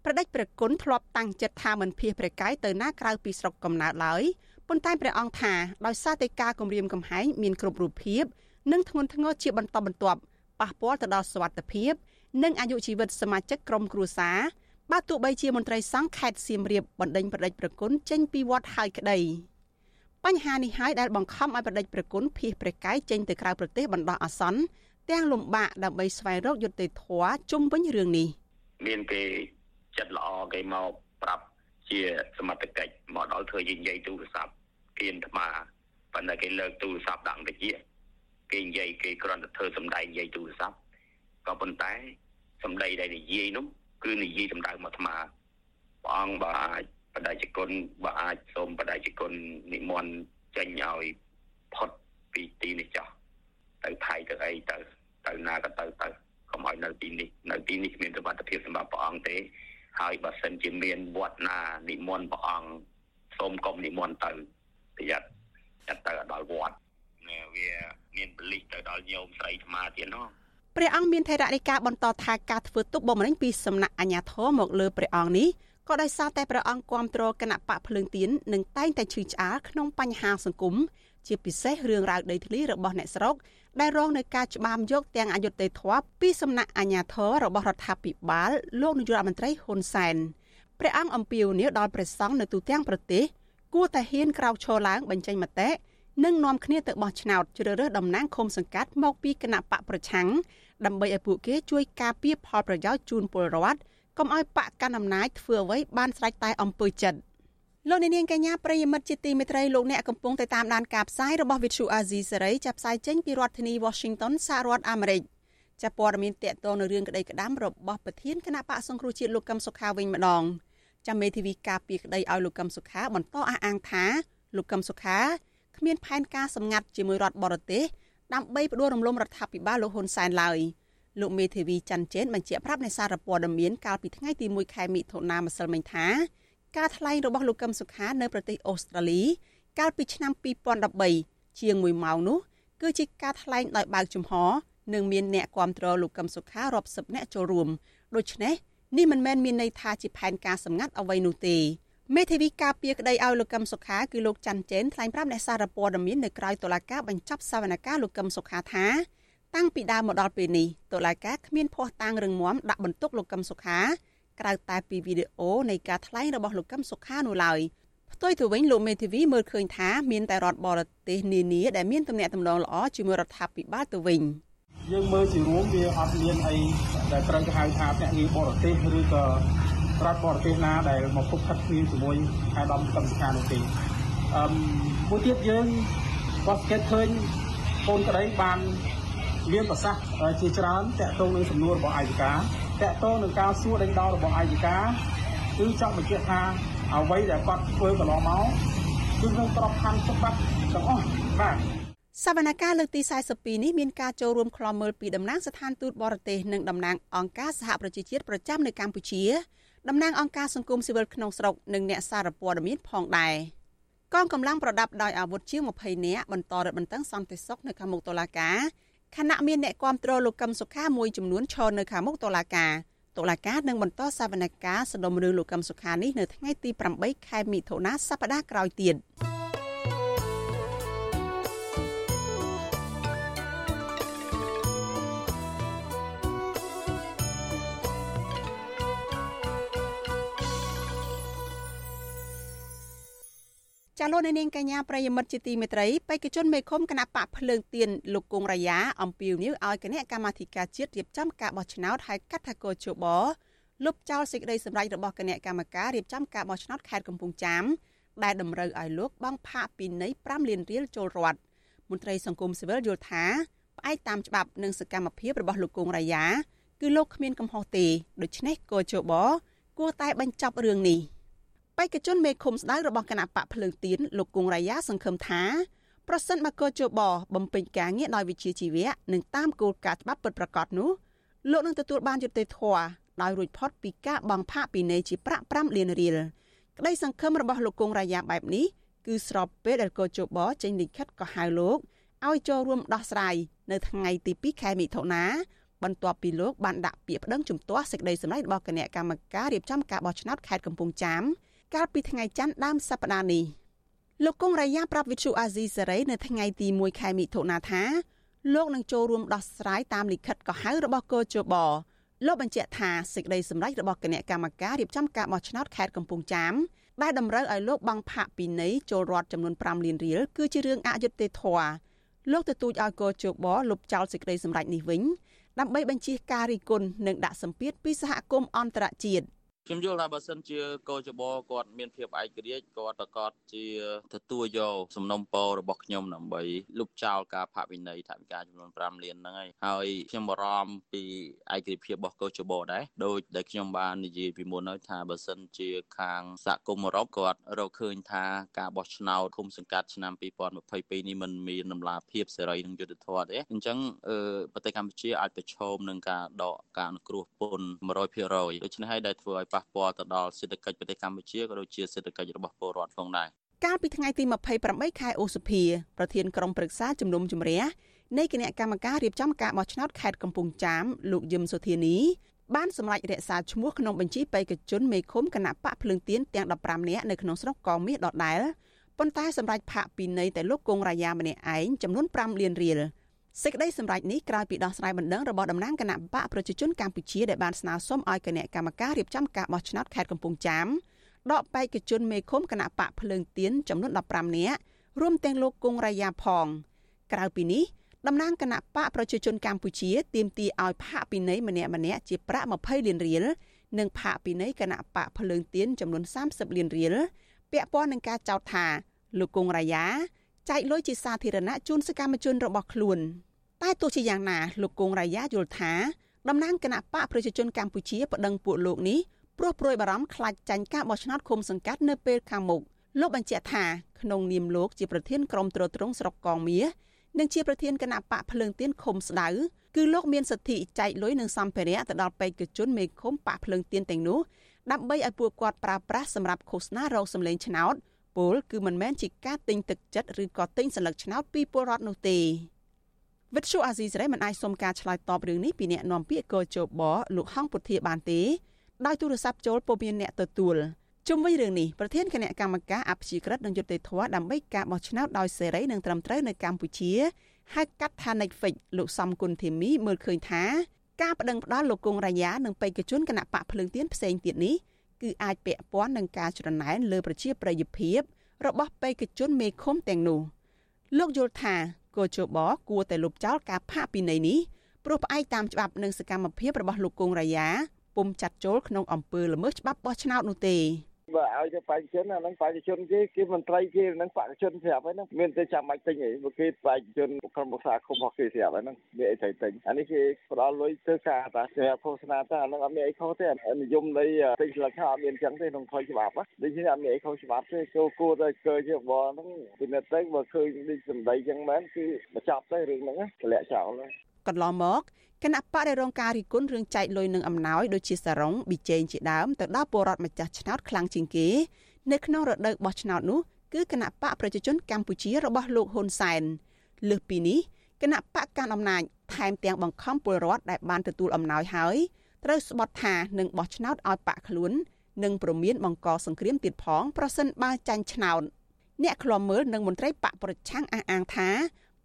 ប្រដេចព្រះគុណធ្លាប់តាំងចិត្តថាមិនភៀសព្រះកាយទៅណាក្រៅពីស្រុកកំណើតឡើយប៉ុន្តែព្រះអង្គថាដោយសារតែការគម្រាមកំហែងមានគ្រប់រូបភាពនិងធ្ងន់ធ្ងរជាបន្តបន្ទាប់ប៉ះពាល់ទៅដល់សុវត្ថិភាពនិងអាយុជីវិតសមាជិកក្រុមគ្រួសារបើទោះបីជាមន្ត្រីសង្ឃខេត្តសៀមរាបបណ្ដេញប្រដេចប្រគុណចេញពីវត្តហើយក្តី បញ្ហានេះហើយដែលបង្ខំឲ្យប្រដេចប្រគុណភៀសព្រះកាយចេញទៅក្រៅប្រទេសបណ្ដោះអាសន្នទាំងលំបាកដើម្បីស្វែងរកយុត្តិធម៌ជុំវិញរឿងនេះមានគេចិត្តល្អគេមកប្រាប់ជាសមត្ថកិច្ចមកដល់ធ្វើយើងនិយាយទូរស័ព្ទគៀនថ្មប៉ុន្តែគេលើកទូរស័ព្ទដាក់វិជាគេនិយាយគេគ្រាន់តែធ្វើសម្ដែងនិយាយទូរស័ព្ទក៏ប៉ុន្តែសម្ដីដែលនិយាយនោះគឺនិយាយសម្ដៅមកថ្មព្រះអង្គបើអាច បដិជគុណបើអាចសូមបដិជគុណនិមន្តចេញឲ្យផុតពីទីនេះចោះទៅថៃទៅអីទៅទៅណាក៏ទៅទៅកុំឲ្យនៅទីនេះនៅទីនេះគ្មានសុវត្ថិភាពសម្រាប់ព្រះអង្គទេ ហើយបើសិនជាមានវត្តណានិមន្តព្រះអង្គសូមកុំនិមន្តទៅប្រយ័ត្នចាត់ទៅដល់វត្តវាមានបលិសទៅដល់ញោមស្រីថ្មទៀតនោះព្រះអង្គមានថេររាជការបន្តថាការធ្វើទុកបុកម្នេញពីសំណាក់អាជ្ញាធរមកលើព្រះអង្គនេះ ក៏ដោយសារតែព្រះអង្គគ្រប់គ្រងគណៈបកភ្លើងទៀននិងតែងតែឈឺឆ្អាលក្នុងបញ្ហាសង្គមជាពិសេសរឿងរ៉ាវដីធ្លីរបស់អ្នកស្រុកដែលរងនឹងការច្បាមយកទាំងអយុត្តិធម៌ពីសំណាក់អាជ្ញាធររបស់រដ្ឋាភិបាលលោកនាយករដ្ឋមន្ត្រីហ៊ុនសែនព្រះអង្គអំពាវនាវដល់ព្រះសង្ឃនៅទូទាំងប្រទេសគួរតែហ៊ានក្រោកឈរឡើងបញ្ចេញមតិនិងនាំគ្នាទៅបោះឆ្នោតជ្រើសរើសតំណាងឃុំសង្កាត់មកពីគណៈបកប្រឆាំងដើម្បីឲ្យពួកគេជួយការពារផលប្រយោជន៍ជូនពលរដ្ឋ កុំឲ្យបកកាន់អំណាចធ្វើអ្វីបានស្រេចតែអំពើចិត្តលោកនាងកញ្ញាប្រិយមិត្តជាទីមេត្រីលោកអ្នកកំពុងតែតាមដានការផ្សាយរបស់ Vithu Azizi សេរីចាប់ផ្សាយចេញពីរដ្ឋធានី Washington សហរដ្ឋអាមេរិកចាប់ព័ត៌មានតកតងនៅរឿងក្តីក្តាំរបស់ប្រធានគណៈបកសង្គ្រោះជាតិលោកកឹមសុខាវិញម្ដងចាំមេធាវីការពីក្តីឲ្យលោកកឹមសុខាបន្តអះអាងថាលោកកឹមសុខាគ្មានផែនការសម្ងាត់ជាមួយរដ្ឋបរទេសដើម្បីផ្ដួលរំលំរដ្ឋាភិបាលលោកហ៊ុនសែនឡើយ លោកមេធាវីច័ន្ទជេនបញ្ជាក់ប្រាប់នៃសារព័ត៌មានកាលពីថ្ងៃទី1ខែមិថុនាម្សិលមិញថាការថ្លែងរបស់លោកកឹមសុខានៅប្រទេសអូស្ត្រាលី កាលពីឆ្នាំ2013ជាង1ម៉ោងនោះគឺជាការថ្លែងដោយបើកចំហនិងមានអ្នកគ្រប់គ្រងលោកកឹមសុខារាប់សិបអ្នកចូលរួមដូច្នេះនេះមិនមែនមានន័យថាជាផែនការសម្ងាត់អ្វីនោះទេមេធាវីការពារក្តីឲ្យលោកកឹមសុខាគឺលោកច័ន្ទជេនថ្លែងប្រាប់អ្នកសារព័ត៌មាននៅក្រៅតុលាការបញ្ចប់សវនកម្មលោកកឹមសុខាថា តាំងពីដើមមកដល់ពេលនេះតុលាការគ្មានភ័ស្តុតាងរឹងមាំដាក់បន្ទុកលោកកឹមសុខាក្រៅតែពីវីដេអូនៃការថ្លែងរបស់លោកកឹមសុខានោះឡើយផ្ទុយទៅវិញលោកមេធាវីមើលឃើញថាមានតែរដ្ឋបរទេសនានាដែលមានទំនាក់ទំនងល្អជាមួយរដ្ឋាភិបាលទៅវិញយើងមើលជារួមវាអត់មានអីដែលត្រូវគេហៅថាភ្នាក់ងារបរទេសឬក៏រដ្ឋបរទេសណាដែលមកគប់ខិតគ្នាជាមួយខេត្តដំកំសខានោះទេអឺមួយទៀតយើងក៏សង្កេតឃើញកូនក្តីបាន មានប្រសាសន៍ជាច្រើនតកតងនឹងសំណួររបស់អាយកាតកតងនឹងការសួរដេញដោលរបស់អាយកាគឺចង់បញ្ជាក់ថាអ្វីដែលគាត់ធ្វើកន្លងមកគឺក្នុងក្របខ័ណ្ឌច្បាប់ទាំងអស់បាទសវនកម្មលើកទី42នេះមានការចូលរួមក្លំមើលពីតំណាងស្ថានទូតបរទេសនិងតំណាងអង្គការសហប្រជាជាតិប្រចាំនៅកម្ពុជាតំណាងអង្គការសង្គមស៊ីវិលក្នុងស្រុកនិងអ្នកសារព័ត៌មានផងដែរកងកម្លាំងប្រដាប់ដោយអាវុធជាង20នាក់បន្តរឹតបន្តឹងសន្តិសុខនៅខាងមុខតុលាការ ខណៈមានអ្នកគាំទ្រលោកកឹមសុខាមួយចំនួនឈរនៅខាងមុខតុលាការតុលាការនឹងបន្តសវនកម្មសដុំរឿងលោកកឹមសុខានេះនៅថ្ងៃទី8ខែមិថុនាសប្តាហ៍ក្រោយទៀត។ ចាលោកនាងកញ្ញាប្រិយមិត្តជាទីមេត្រីបេក្ខជនមេឃុំគណៈបកភ្លើងទៀនលោកគង់រាយាអំពាវនាវឲ្យគណៈកម្មាធិការជាតិរៀបចំការបោះឆ្នោតហៅកាត់ថាកោជបលុបចោលសេចក្តីសម្រេចរបស់គណៈកម្មការរៀបចំការបោះឆ្នោតខេត្តកំពង់ចាមដែលតម្រូវឲ្យលោកបង់ផាកពីនៃ5លានរៀលចូលរដ្ឋមន្ត្រីសង្គមស៊ីវិលយល់ថាផ្អែកតាមច្បាប់និងសកម្មភាពរបស់លោកគង់រាយាគឺលោកគ្មានកំហុសទេដូច្នេះកោជបគួរតែបញ្ចប់រឿងនេះ។ បេក្ខជនមេឃុំស្ដៅរបស់គណៈបកភ្លើងទៀនលោកគង់រាយាសង្ឃឹមថាប្រសិនបើកោជបបំពេញការងារដោយវិជ្ជាជីវៈនិងតាមគោលការណ៍ច្បាប់ពិតប្រាកដនោះលោកនឹងទទួលបានយុត្តិធម៌ដោយរួចផុតពីការបង់ផាកពិន័យជាប្រាក់5លានរៀលក្តីសង្ឃឹមរបស់លោកគង់រាយាបែបនេះគឺស្របពេលដែលកោជបចេញលិខិតក៏ហៅលោកឲ្យចូលរួមដោះស្រាយនៅថ្ងៃទី2ខែមិថុនាបន្ទាប់ពីលោកបានដាក់ពាក្យប្តឹងជំទាស់សេចក្តីសម្រេចរបស់គណៈកម្មការរៀបចំការបោះឆ្នោតខេត្តកំពង់ចាម កាលពីថ្ងៃច័ន្ទដើមសប្តាហ៍នេះលោកគង់រាយាប្រាប់វិទ្យុអាស៊ីសេរីនៅថ្ងៃទី1ខែមិថុនាថាលោកនឹងចូលរួមដោះស្រាយតាមលិខិតកោះហៅរបស់កោជបលោកបញ្ជាក់ថាសេចក្តីសម្រេចរបស់គណៈកម្មការរៀបចំការបោះឆ្នោតខេត្តកំពង់ចាមដែលតម្រូវឲ្យលោកបង់ផាកពីនៃចូលរដ្ឋចំនួន5លានរៀលគឺជារឿងអយុត្តិធម៌លោកទទូចឲ្យកោជបលុបចោលសេចក្តីសម្រេចនេះវិញដើម្បីបញ្ជាការរិះគន់និងដាក់សម្ពាធពីសហគមន៍អន្តរជាតិ ខ្ញុំយល់ថាបើសិនជាកោចបគាត់មានភាពឯករាជ្យគាត់ប្រកាសជាទទួលយកសំណុំពររបស់ខ្ញុំដើម្បីលុបចោលការផាកវិន័យថវិកាចំនួន5លានហ្នឹងហើយហើយខ្ញុំបារម្ភពីឯករាជ្យភាពរបស់កោចបដែរដោយដែលខ្ញុំបាននិយាយពីមុនហើយថាបើសិនជាខាងសហគមន៍អឺរ៉ុបគាត់រកឃើញថាការបោះឆ្នោតគុំសង្កាត់ឆ្នាំ2022នេះมันមានដំណាភាពសេរីនិងយុត្តិធម៌ទេអញ្ចឹងប្រទេសកម្ពុជាអាចប្រឈមនឹងការដកការអនុគ្រោះពន្ធ100%ដូច្នេះហើយដែលធ្វើឲ្យប៉ះពាល់ទៅដល់សេដ្ឋកិច្ចប្រទេសកម្ពុជាក៏ដូចជាសេដ្ឋកិច្ចរបស់ពលរដ្ឋផងដែរកាលពីថ្ងៃទី28ខែឧសភាប្រធានក្រុមប្រឹក្សាជំនុំជម្រះនៃគណៈកម្មការរៀបចំការបោះឆ្នោតខេត្តកំពង់ចាមលោកយឹមសុធានីបានសម្រេចរក្សាឈ្មោះក្នុងបញ្ជីបេក្ខជនមេឃុំគណៈបកភ្លើងទៀនទាំង15នាក់នៅក្នុងស្រុកកមាសដដែលប៉ុន្តែសម្រេចផាកពីនៃតែលោកគង់រាយាម្នាក់ឯងចំនួន5លានរៀល សេចក្តីសម្រេចនេះក្រោយពីដោះស្រាយបណ្ដឹងរបស់តំណាងគណៈបកប្រជាជនកម្ពុជាដែលបានស្នើសុំឲ្យគណៈកម្មការរៀបចំការបោះឆ្នោតខេត្តកំពង់ចាមដកបេក្ខជនមេឃុំគណៈបកភ្លើងទៀនចំនួន15នាក់រួមទាំងលោកគង់រាយាផង ក្រៅពីនេះតំណាងគណៈបកប្រជាជនកម្ពុជាទាមទារឲ្យផាកពិន័យម្នាក់ម្នាក់ជាប្រាក់20លានរៀលនិងផាកពិន័យគណៈបកភ្លើងទៀនចំនួន30លានរៀលពាក់ព័ន្ធនឹងការចោទថាលោកគង់រាយា ចែកលុយជាសាធារណៈជូនសកម្មជនរបស់ខ្លួនតែទោះជាយ៉ាងណាលោកគង់រាយាយល់ថាតំណាងគណៈបកប្រជាជនកម្ពុជាប្តឹងពួកលោកនេះព្រោះព្រួយបារម្ភខ្លាចចាញ់ការបោះឆ្នោតឃុំសង្កាត់នៅពេលខាងមុខលោកបញ្ជាក់ថាក្នុងនាមលោកជាប្រធានក្រុមត្រួតត្រងស្រុកកងមាសនិងជាប្រធានគណៈបកភ្លើងទៀនឃុំស្ដៅគឺលោកមានសិទ្ធិចែកលុយនិងសម្ភារៈទៅដល់បេក្ខជនមេឃុំបកភ្លើងទៀនទាំងនោះដើម្បីឲ្យពួកគាត់ប្រើប្រាស់សម្រាប់ឃោសនារោគសម្លេងឆ្នោត ពលគឺមិនមែនជាការទិញទឹកចិត្តឬក៏ទិញសัญลักษณ์ឆ្នោតពីពលរដ្ឋនោះទេវិទ្យុអាស៊ីសេរីមិនអាចសុំការឆ្លើយតបរឿងនេះពីអ្នកនាំពាក្យកោជបលោកហងពុធាបានទេដោយទូរស័ព្ទចូលពុំមានអ្នកទទួលជុំវិញរឿងនេះប្រធានគណៈកម្មការអភិជាក្រិតនិងយុត្តិធម៌ដើម្បីការបោះឆ្នោតដោយសេរីនិងត្រឹមត្រូវនៅកម្ពុជាហៅកាត់ថា Netflix លោកសំគុណធីមីមើលឃើញថាការបដិងផ្ដាល់លោកគង់រាយានិងបេក្ខជនគណៈបកភ្លើងទៀនផ្សេងទៀតនេះ គឺអាចពាក់ព័ន្ធនឹងការច្រណែនលើប្រជាប្រិយភាពរបស់បេក្ខជនមេឃុំទាំងនោះលោកយល់ថាកោជបគួរតែលុបចោលការផាកពិន័យនេះព្រោះផ្អែកតាមច្បាប់និងសកម្មភាពរបស់លោកគង់រាយាពុំចាត់ចូលក្នុងអំពើល្មើសច្បាប់បោះឆ្នោតនោះទេ បើឲ្យទៅបេក្ខជនអាហ្នឹងបេក្ខជនគេគេមន្ត្រីគេហ្នឹងបេក្ខជនស្រាប់ហើយហ្នឹងមានតែចាំបាច់ទិញអីព្រោះគេបេក្ខជនក្រុមប្រឹក្សាគុំរបស់គេស្រាប់ហើយហ្នឹងមានអីត្រូវទិញអានេះគេផ្ដល់លុយទៅការតាសម្រាប់ឃោសនាទៅអាហ្នឹងអត់មានអីខុសទេនិយមនៃទិញស្លឹកខោអត់មានចឹងទេក្នុងផ្លូវច្បាប់ដូចនេះអត់មានអីខុសច្បាប់ទេគោគួរតែកើជាបបហ្នឹងពិនិត្យទៅបើឃើញដូចសម្ដីចឹងមែនគឺបញ្ចប់ទៅរឿងហ្នឹងតម្លាក់ចោល កន្លងមកគណៈបកដែលរងការរិះគន់រឿងចែកលុយនឹងអំណោយដូចជាសារ៉ុងប៊ីចេងជាដើមទៅដល់ពលរដ្ឋម្ចាស់ឆ្នោតខ្លាំងជាងគេនៅក្នុងរដូវបោះឆ្នោតនោះគឺគណៈបកប្រជាជនកម្ពុជារបស់លោកហ៊ុនសែនលើសពីនេះគណៈបកកាន់អំណាចថែមទាំងបង្ខំពលរដ្ឋដែលបានទទួលអំណោយហើយត្រូវស្បត់ថានឹងបោះឆ្នោតឲ្យបកខ្លួននិងប្រមានបង្កសង្គ្រាមទៀតផងប្រសិនបើចាញ់ឆ្នោតអ្នកខ្លំមើលនិងមន្ត្រីបកប្រឆាំងអះអាងថា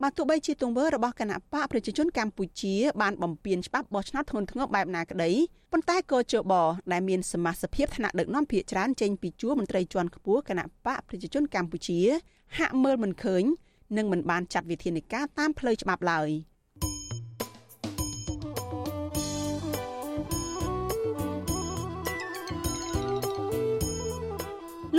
បើទោះបីជាទង្វើរបស់គណៈបកប្រជាជនកម្ពុជាបានបំពានច្បាប់បោះឆ្នោតធ្ងន់ធ្ងរបែបណាក្តីប៉ុន្តែក៏ជបដែលមានសមាជិកឋានៈដឹកនាំភាគច្រើនចេញពីជួរមន្ត្រីជាន់ខ្ពស់គណៈបកប្រជាជនកម្ពុជាហាក់មើលមិនឃើញនិងមិនបានចាត់វិធានការតាមផ្លូវច្បាប់ឡើយ។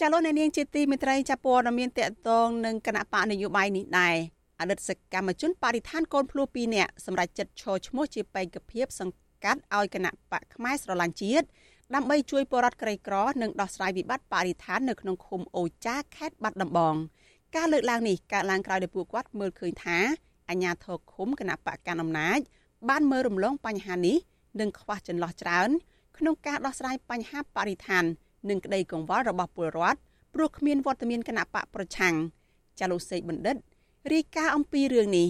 ចាលោកអ្នកនាងជាទីមេត្រីចាព័ត៌មានតកតងនឹងគណៈបកនយោបាយនេះដែរអតីតសកម្មជនបរិស្ថានកូនភ្លោះ2នាក់សម្រាប់ចិត្តឈរឈ្មោះជាបេក្ខភាពសង្កាត់ឲ្យគណៈបកខ្មែរស្រឡាញ់ជាតិដើម្បីជួយពលរដ្ឋក្រីក្រនិងដោះស្រាយវិបត្តិបរិស្ថាននៅក្នុងឃុំអូចាខេត្តបាត់ដំបងការលើកឡើងនេះកើតឡើងក្រោយដែលពួកគាត់មើលឃើញថាអាជ្ញាធរឃុំគណៈបកកណ្ដាលអំណាចបានមើលរំលងបញ្ហានេះនិងខ្វះចន្លោះច្រើន ក្នុងការដោះស្រាយបញ្ហាបរិស្ថាន និងក្តីកង្វល់របស់ពលរដ្ឋព្រោះគ្មានវត្តមានគណៈបកប្រឆាំងចាលោកសេកបណ្ឌិតរាយការណ៍អំពីរឿងនេះ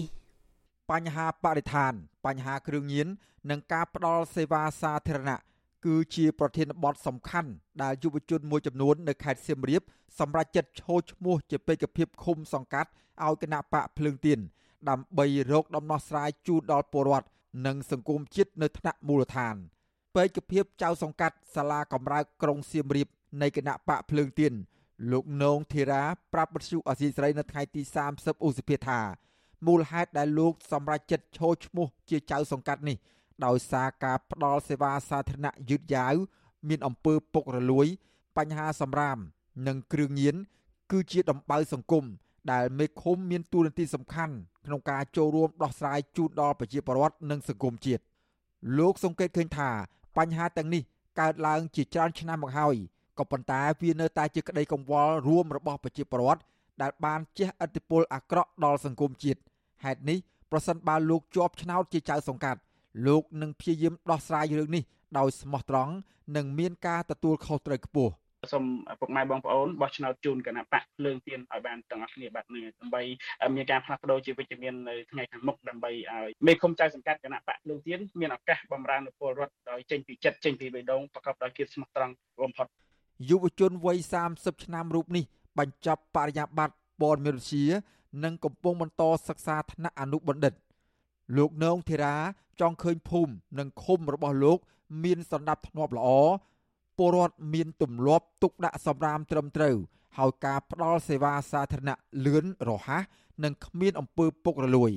បញ្ហាបរិស្ថាន បញ្ហាគ្រឿងញៀននិងការផ្ដល់សេវាសាធារណៈគឺជាប្រធានបទសំខាន់ដែលយុវជនមួយចំនួននៅខេត្តសៀមរាបសម្រាប់ចិត្តឈោឈ្មោះជាបេក្ខភាពឃុំសង្កាត់ឲ្យគណៈបកភ្លើងទៀនដើម្បីរកដំណោះស្រាយជូនដល់ពលរដ្ឋនិងសង្គមជាតិនៅថ្នាក់មូលដ្ឋាន បេក្ខភាពចៅសង្កាត់សាលាកំរើកក្រុងសៀមរាបនៃគណៈបកភ្លើងទៀនលោកនងធីរាប្រាប់បទសុអសីស្រីនៅថ្ងៃទី30ឧសភាថាមូលហេតុដែលលោកសម្រេចចិត្តឈរឈ្មោះជាចៅសង្កាត់នេះ ដោយសារការផ្ដល់សេវាសាធារណៈយឺតយ៉ាវមានអំពើពុករលួយ បញ្ហាសម្រាម និងគ្រឿងញៀនគឺជាដំបៅសង្គមដែលមេឃុំមានតួនាទីសំខាន់ក្នុងការចូលរួមដោះស្រាយជូនដល់ប្រជាពលរដ្ឋនិងសង្គមជាតិលោកសង្កេតឃើញថា បញ្ហាទាំងនេះកើតឡើងជាច្រើនឆ្នាំមកហើយក៏ប៉ុន្តែវានៅតែជាក្តីកង្វល់រួមរបស់ប្រជាពលរដ្ឋដែលបានជះឥទ្ធិពលអាក្រក់ដល់សង្គមជាតិហេតុនេះប្រសិនបើលោកជាប់ឆ្នោតជាចៅសង្កាត់លោកនឹងព្យាយាមដោះស្រាយរឿងនេះដោយស្មោះត្រង់និងមានការទទួលខុសត្រូវខ្ពស់ សូមពុកម៉ែបងប្អូនបោះឆ្នោតជូនគណៈបកភ្លើងទៀនឲ្យបានទាំងអស់គ្នាបាទនេះដើម្បីមានការផ្លាស់ប្ដូរជាវិជ្ជមាននៅថ្ងៃខាងមុខដើម្បីឲ្យមេឃុំចៅសង្កាត់គណៈបកភ្លើងទៀនមានឱកាសបម្រើនពលរដ្ឋដោយចេញពីចិត្តចេញពីបេះដូងប្រកបដោយភាពស្មោះត្រង់បំផុតយុវជនវ័យ30ឆ្នាំរូបនេះបញ្ចប់បរិញ្ញាបត្រព័ត៌មានវិទ្យានិងកំពុងបន្តសិក្សាថ្នាក់អនុបណ្ឌិត លោកនងធីរាចង់ឃើញភូមិនិងឃុំរបស់លោក មានសន្តិភាពធ្នាប់ល្អ ពលរដ្ឋមានទម្លាប់ទុកដាក់សម្រាមត្រឹមត្រូវហើយការផ្ដល់សេវាសាធារណៈលឿនរហ័សនិងគ្មានអំពើពុករលួយ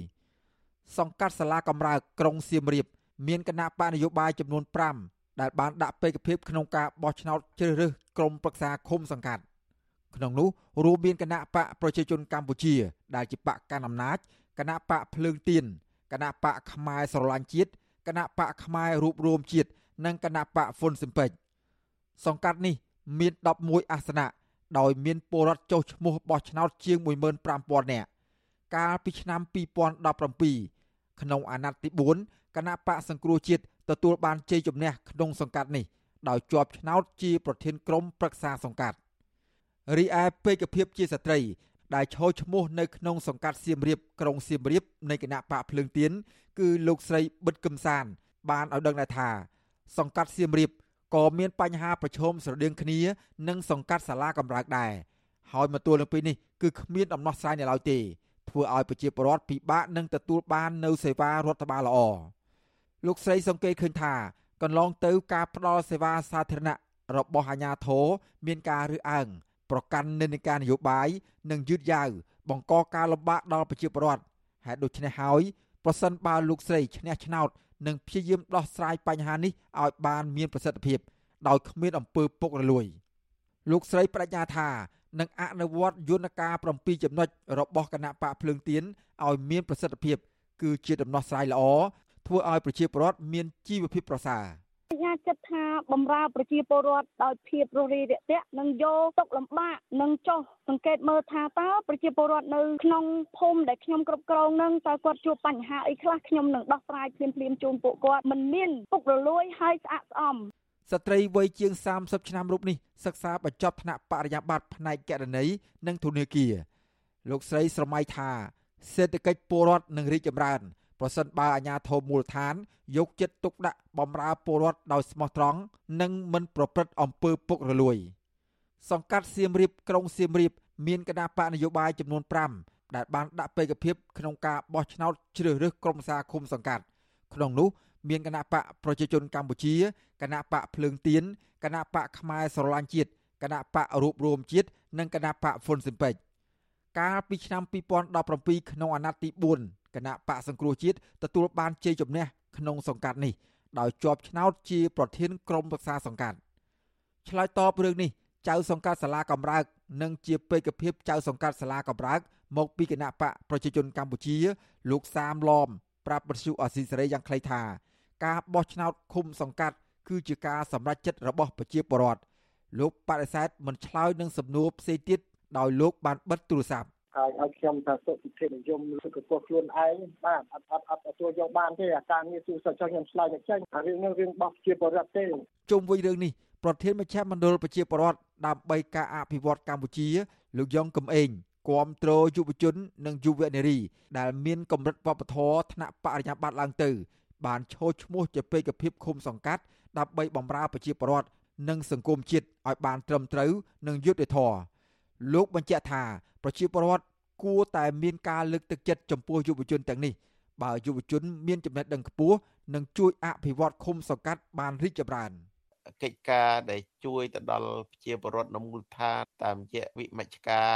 សង្កាត់សាលាកំរើកក្រុងសៀមរាបមានគណៈបកនយោបាយចំនួន5ដែលបានដាក់បេក្ខភាពក្នុងការបោះឆ្នោតជ្រើសរើសក្រុមប្រឹក្សាឃុំសង្កាត់ក្នុងនោះរួមមានគណៈបកប្រជាជនកម្ពុជា ដែលជាបកកណ្ដាលអំណាចគណៈបកភ្លើងទៀនគណៈបកខ្មែរស្រឡាញ់ជាតិគណៈបកខ្មែររួបរวมជាតិនិងគណៈបកហ្វុនស៊ិមពេច សង្កាត់នេះមាន11អាសនៈដោយមានពលរដ្ឋចុះឈ្មោះបោះឆ្នោតជាង15000នាក់កាលពីឆ្នាំ2017ក្នុងអាណត្តិទី4គណៈបកសង្គ្រោះជាតិទទួលបានជ័យជំនះក្នុងសង្កាត់នេះដោយជាប់ឆ្នោតជាប្រធានក្រុមប្រឹក្សាសង្កាត់រីឯពេកភាពជាស្ត្រី ដែលឈរឈ្មោះនៅក្នុងសង្កាត់សៀមរាបក្រុងសៀមរាបនៃគណៈបកភ្លើងទៀនគឺលោកស្រីប៊ិតកឹមសាន បានឲ្យដឹងដែរថា សង្កាត់សៀមរាប ក៏មានបញ្ហាប្រឈមស្រដៀងគ្នានឹងសង្កាត់សាលាកំរើកដែរហើយមកទល់នឹងពេលនេះគឺគ្មានដំណោះស្រាយនៅឡើយទេធ្វើឲ្យប្រជាពលរដ្ឋពិបាកនឹងទទួលបាននូវសេវារដ្ឋបាលល្អលោកស្រីសង្កេតឃើញថាកន្លងទៅការផ្ដល់សេវាសាធារណៈរបស់អាជ្ញាធរមានការរើសអើងប្រកាន់និន្នាការនយោបាយនិងយឺតយ៉ាវបង្កការលំបាកដល់ប្រជាពលរដ្ឋហេតុដូច្នេះហើយប្រសិនបើលោកស្រីឈ្នះឆ្នោត នឹងព្យាយាមដោះស្រាយបញ្ហានេះឲ្យបានមានប្រសិទ្ធភាពដោយគ្មានអំពើពុករលួយលោកស្រីបញ្ញាថានឹងអនុវត្តយន្តការ7ចំណុចរបស់គណៈបកភ្លើងទៀនឲ្យមានប្រសិទ្ធភាព គឺជាដំណោះស្រាយល្អធ្វើឲ្យប្រជាពលរដ្ឋមានជីវភាពប្រសើរ។ ញ្ញាចិត្តថាបំរើប្រជាពលរដ្ឋដោយភាពរស់រាយរាក់ទាក់និងយកទុកលំបាកនិងចោះសង្កេតមើលថាតើប្រជាពលរដ្ឋនៅក្នុងភូមិដែលខ្ញុំគ្រប់គ្រងនឹងតើគាត់ជួបបញ្ហាអីខ្លះខ្ញុំនឹងដោះស្រាយភ្លាមភ្លាមជូនពួកគាត់មិនមានពុករលួយហើយស្អាតស្អំស្ត្រីវ័យជាង30ឆ្នាំរូបនេះសិក្សាបញ្ចប់ថ្នាក់បរិញ្ញាបត្រផ្នែកគណនេយ្យនិងធនាគារលោកស្រីស្រមៃថាសេដ្ឋកិច្ចពលរដ្ឋនឹងរីកចម្រើន ប្រសិនបើអាជ្ញាធរមូលដ្ឋាន យកចិត្តទុកដាក់បម្រើពលរដ្ឋដោយស្មោះត្រង់និងមិនប្រព្រឹត្តអំពើពុករលួយ សង្កាត់សៀមរាបក្រុងសៀមរាប មានគណៈបកនយោបាយចំនួន5ដែលបានដាក់បេក្ខភាពក្នុងការបោះឆ្នោតជ្រើសរើសក្រុមសាឃុំសង្កាត់ក្នុងនោះមានគណៈបកប្រជាជនកម្ពុជាគណៈបកភ្លើងទៀនគណៈបកខ្មែរស្រឡាញ់ជាតិគណៈបករួបរวมជាតិនិងគណៈបកហ្វុនស៊ិមពេចកាលពីឆ្នាំ2017ក្នុងអាណត្តិទី4 គណៈបកសង្គ្រោះជាតិទទួលបានជ័យជំនះក្នុងសង្កាត់នេះដោយជាប់ឆ្នោតជាប្រធានក្រុមប្រឹក្សាសង្កាត់ឆ្លើយតបរឿងនេះចៅសង្កាត់សាលាកំរើកនិងជាបេក្ខភាពចៅសង្កាត់សាលាកំរើកមកពីគណៈបកប្រជាជនកម្ពុជា លោកសាមឡំប្រាប់បទសុអសីសេរីយ៉ាងខ្លីថា ការបោះឆ្នោតឃុំសង្កាត់គឺជាការសម្រេចចិត្តរបស់ប្រជាពលរដ្ឋលោកបដិសេធមិនឆ្លើយនឹងសំណួរផ្សេងទៀតដោយលោកបានបិទទូរស័ព្ទ ហើយឲ្យខ្ញុំថាសុខភាពនិយមលើកកខ្លួនឯងបាទអត់អត់អត់ទទួលយកបានទេអាការងារទូសិចចុះខ្ញុំឆ្លើយមិនចេញអារឿងនេះរឿងរបស់ជាបរិបទទេជុំវិញរឿងនេះប្រធានមជ្ឈមណ្ឌលប្រជាពលរដ្ឋដើម្បីការអភិវឌ្ឍកម្ពុជាលោកយ៉ងកំឯងគាំទ្រយុវជន និងយុវនារី ដែលមានកម្រិតវប្បធម៌ថ្នាក់បរិញ្ញាបត្រឡើងទៅ បានឈោះឈ្មោះជាពេកភាពឃុំសង្កាត់ដើម្បីបម្រើប្រជាពលរដ្ឋនិងសង្គមជាតិឲ្យបានត្រឹមត្រូវនិងយុត្តិធម៌លោកបញ្ជាក់ថា ប្រជាពលរដ្ឋគួរតែមានការលើកទឹកចិត្តចំពោះយុវជនទាំងនេះបើយុវជនមានចំណេះដឹងខ្ពស់នឹងជួយអភិវឌ្ឍឃុំសង្កាត់បានរីកចម្រើន។កិច្ចការដែលជួយទៅដល់ប្រជាពលរដ្ឋនៅមូលដ្ឋានតាមរយៈវិមជ្ឈការ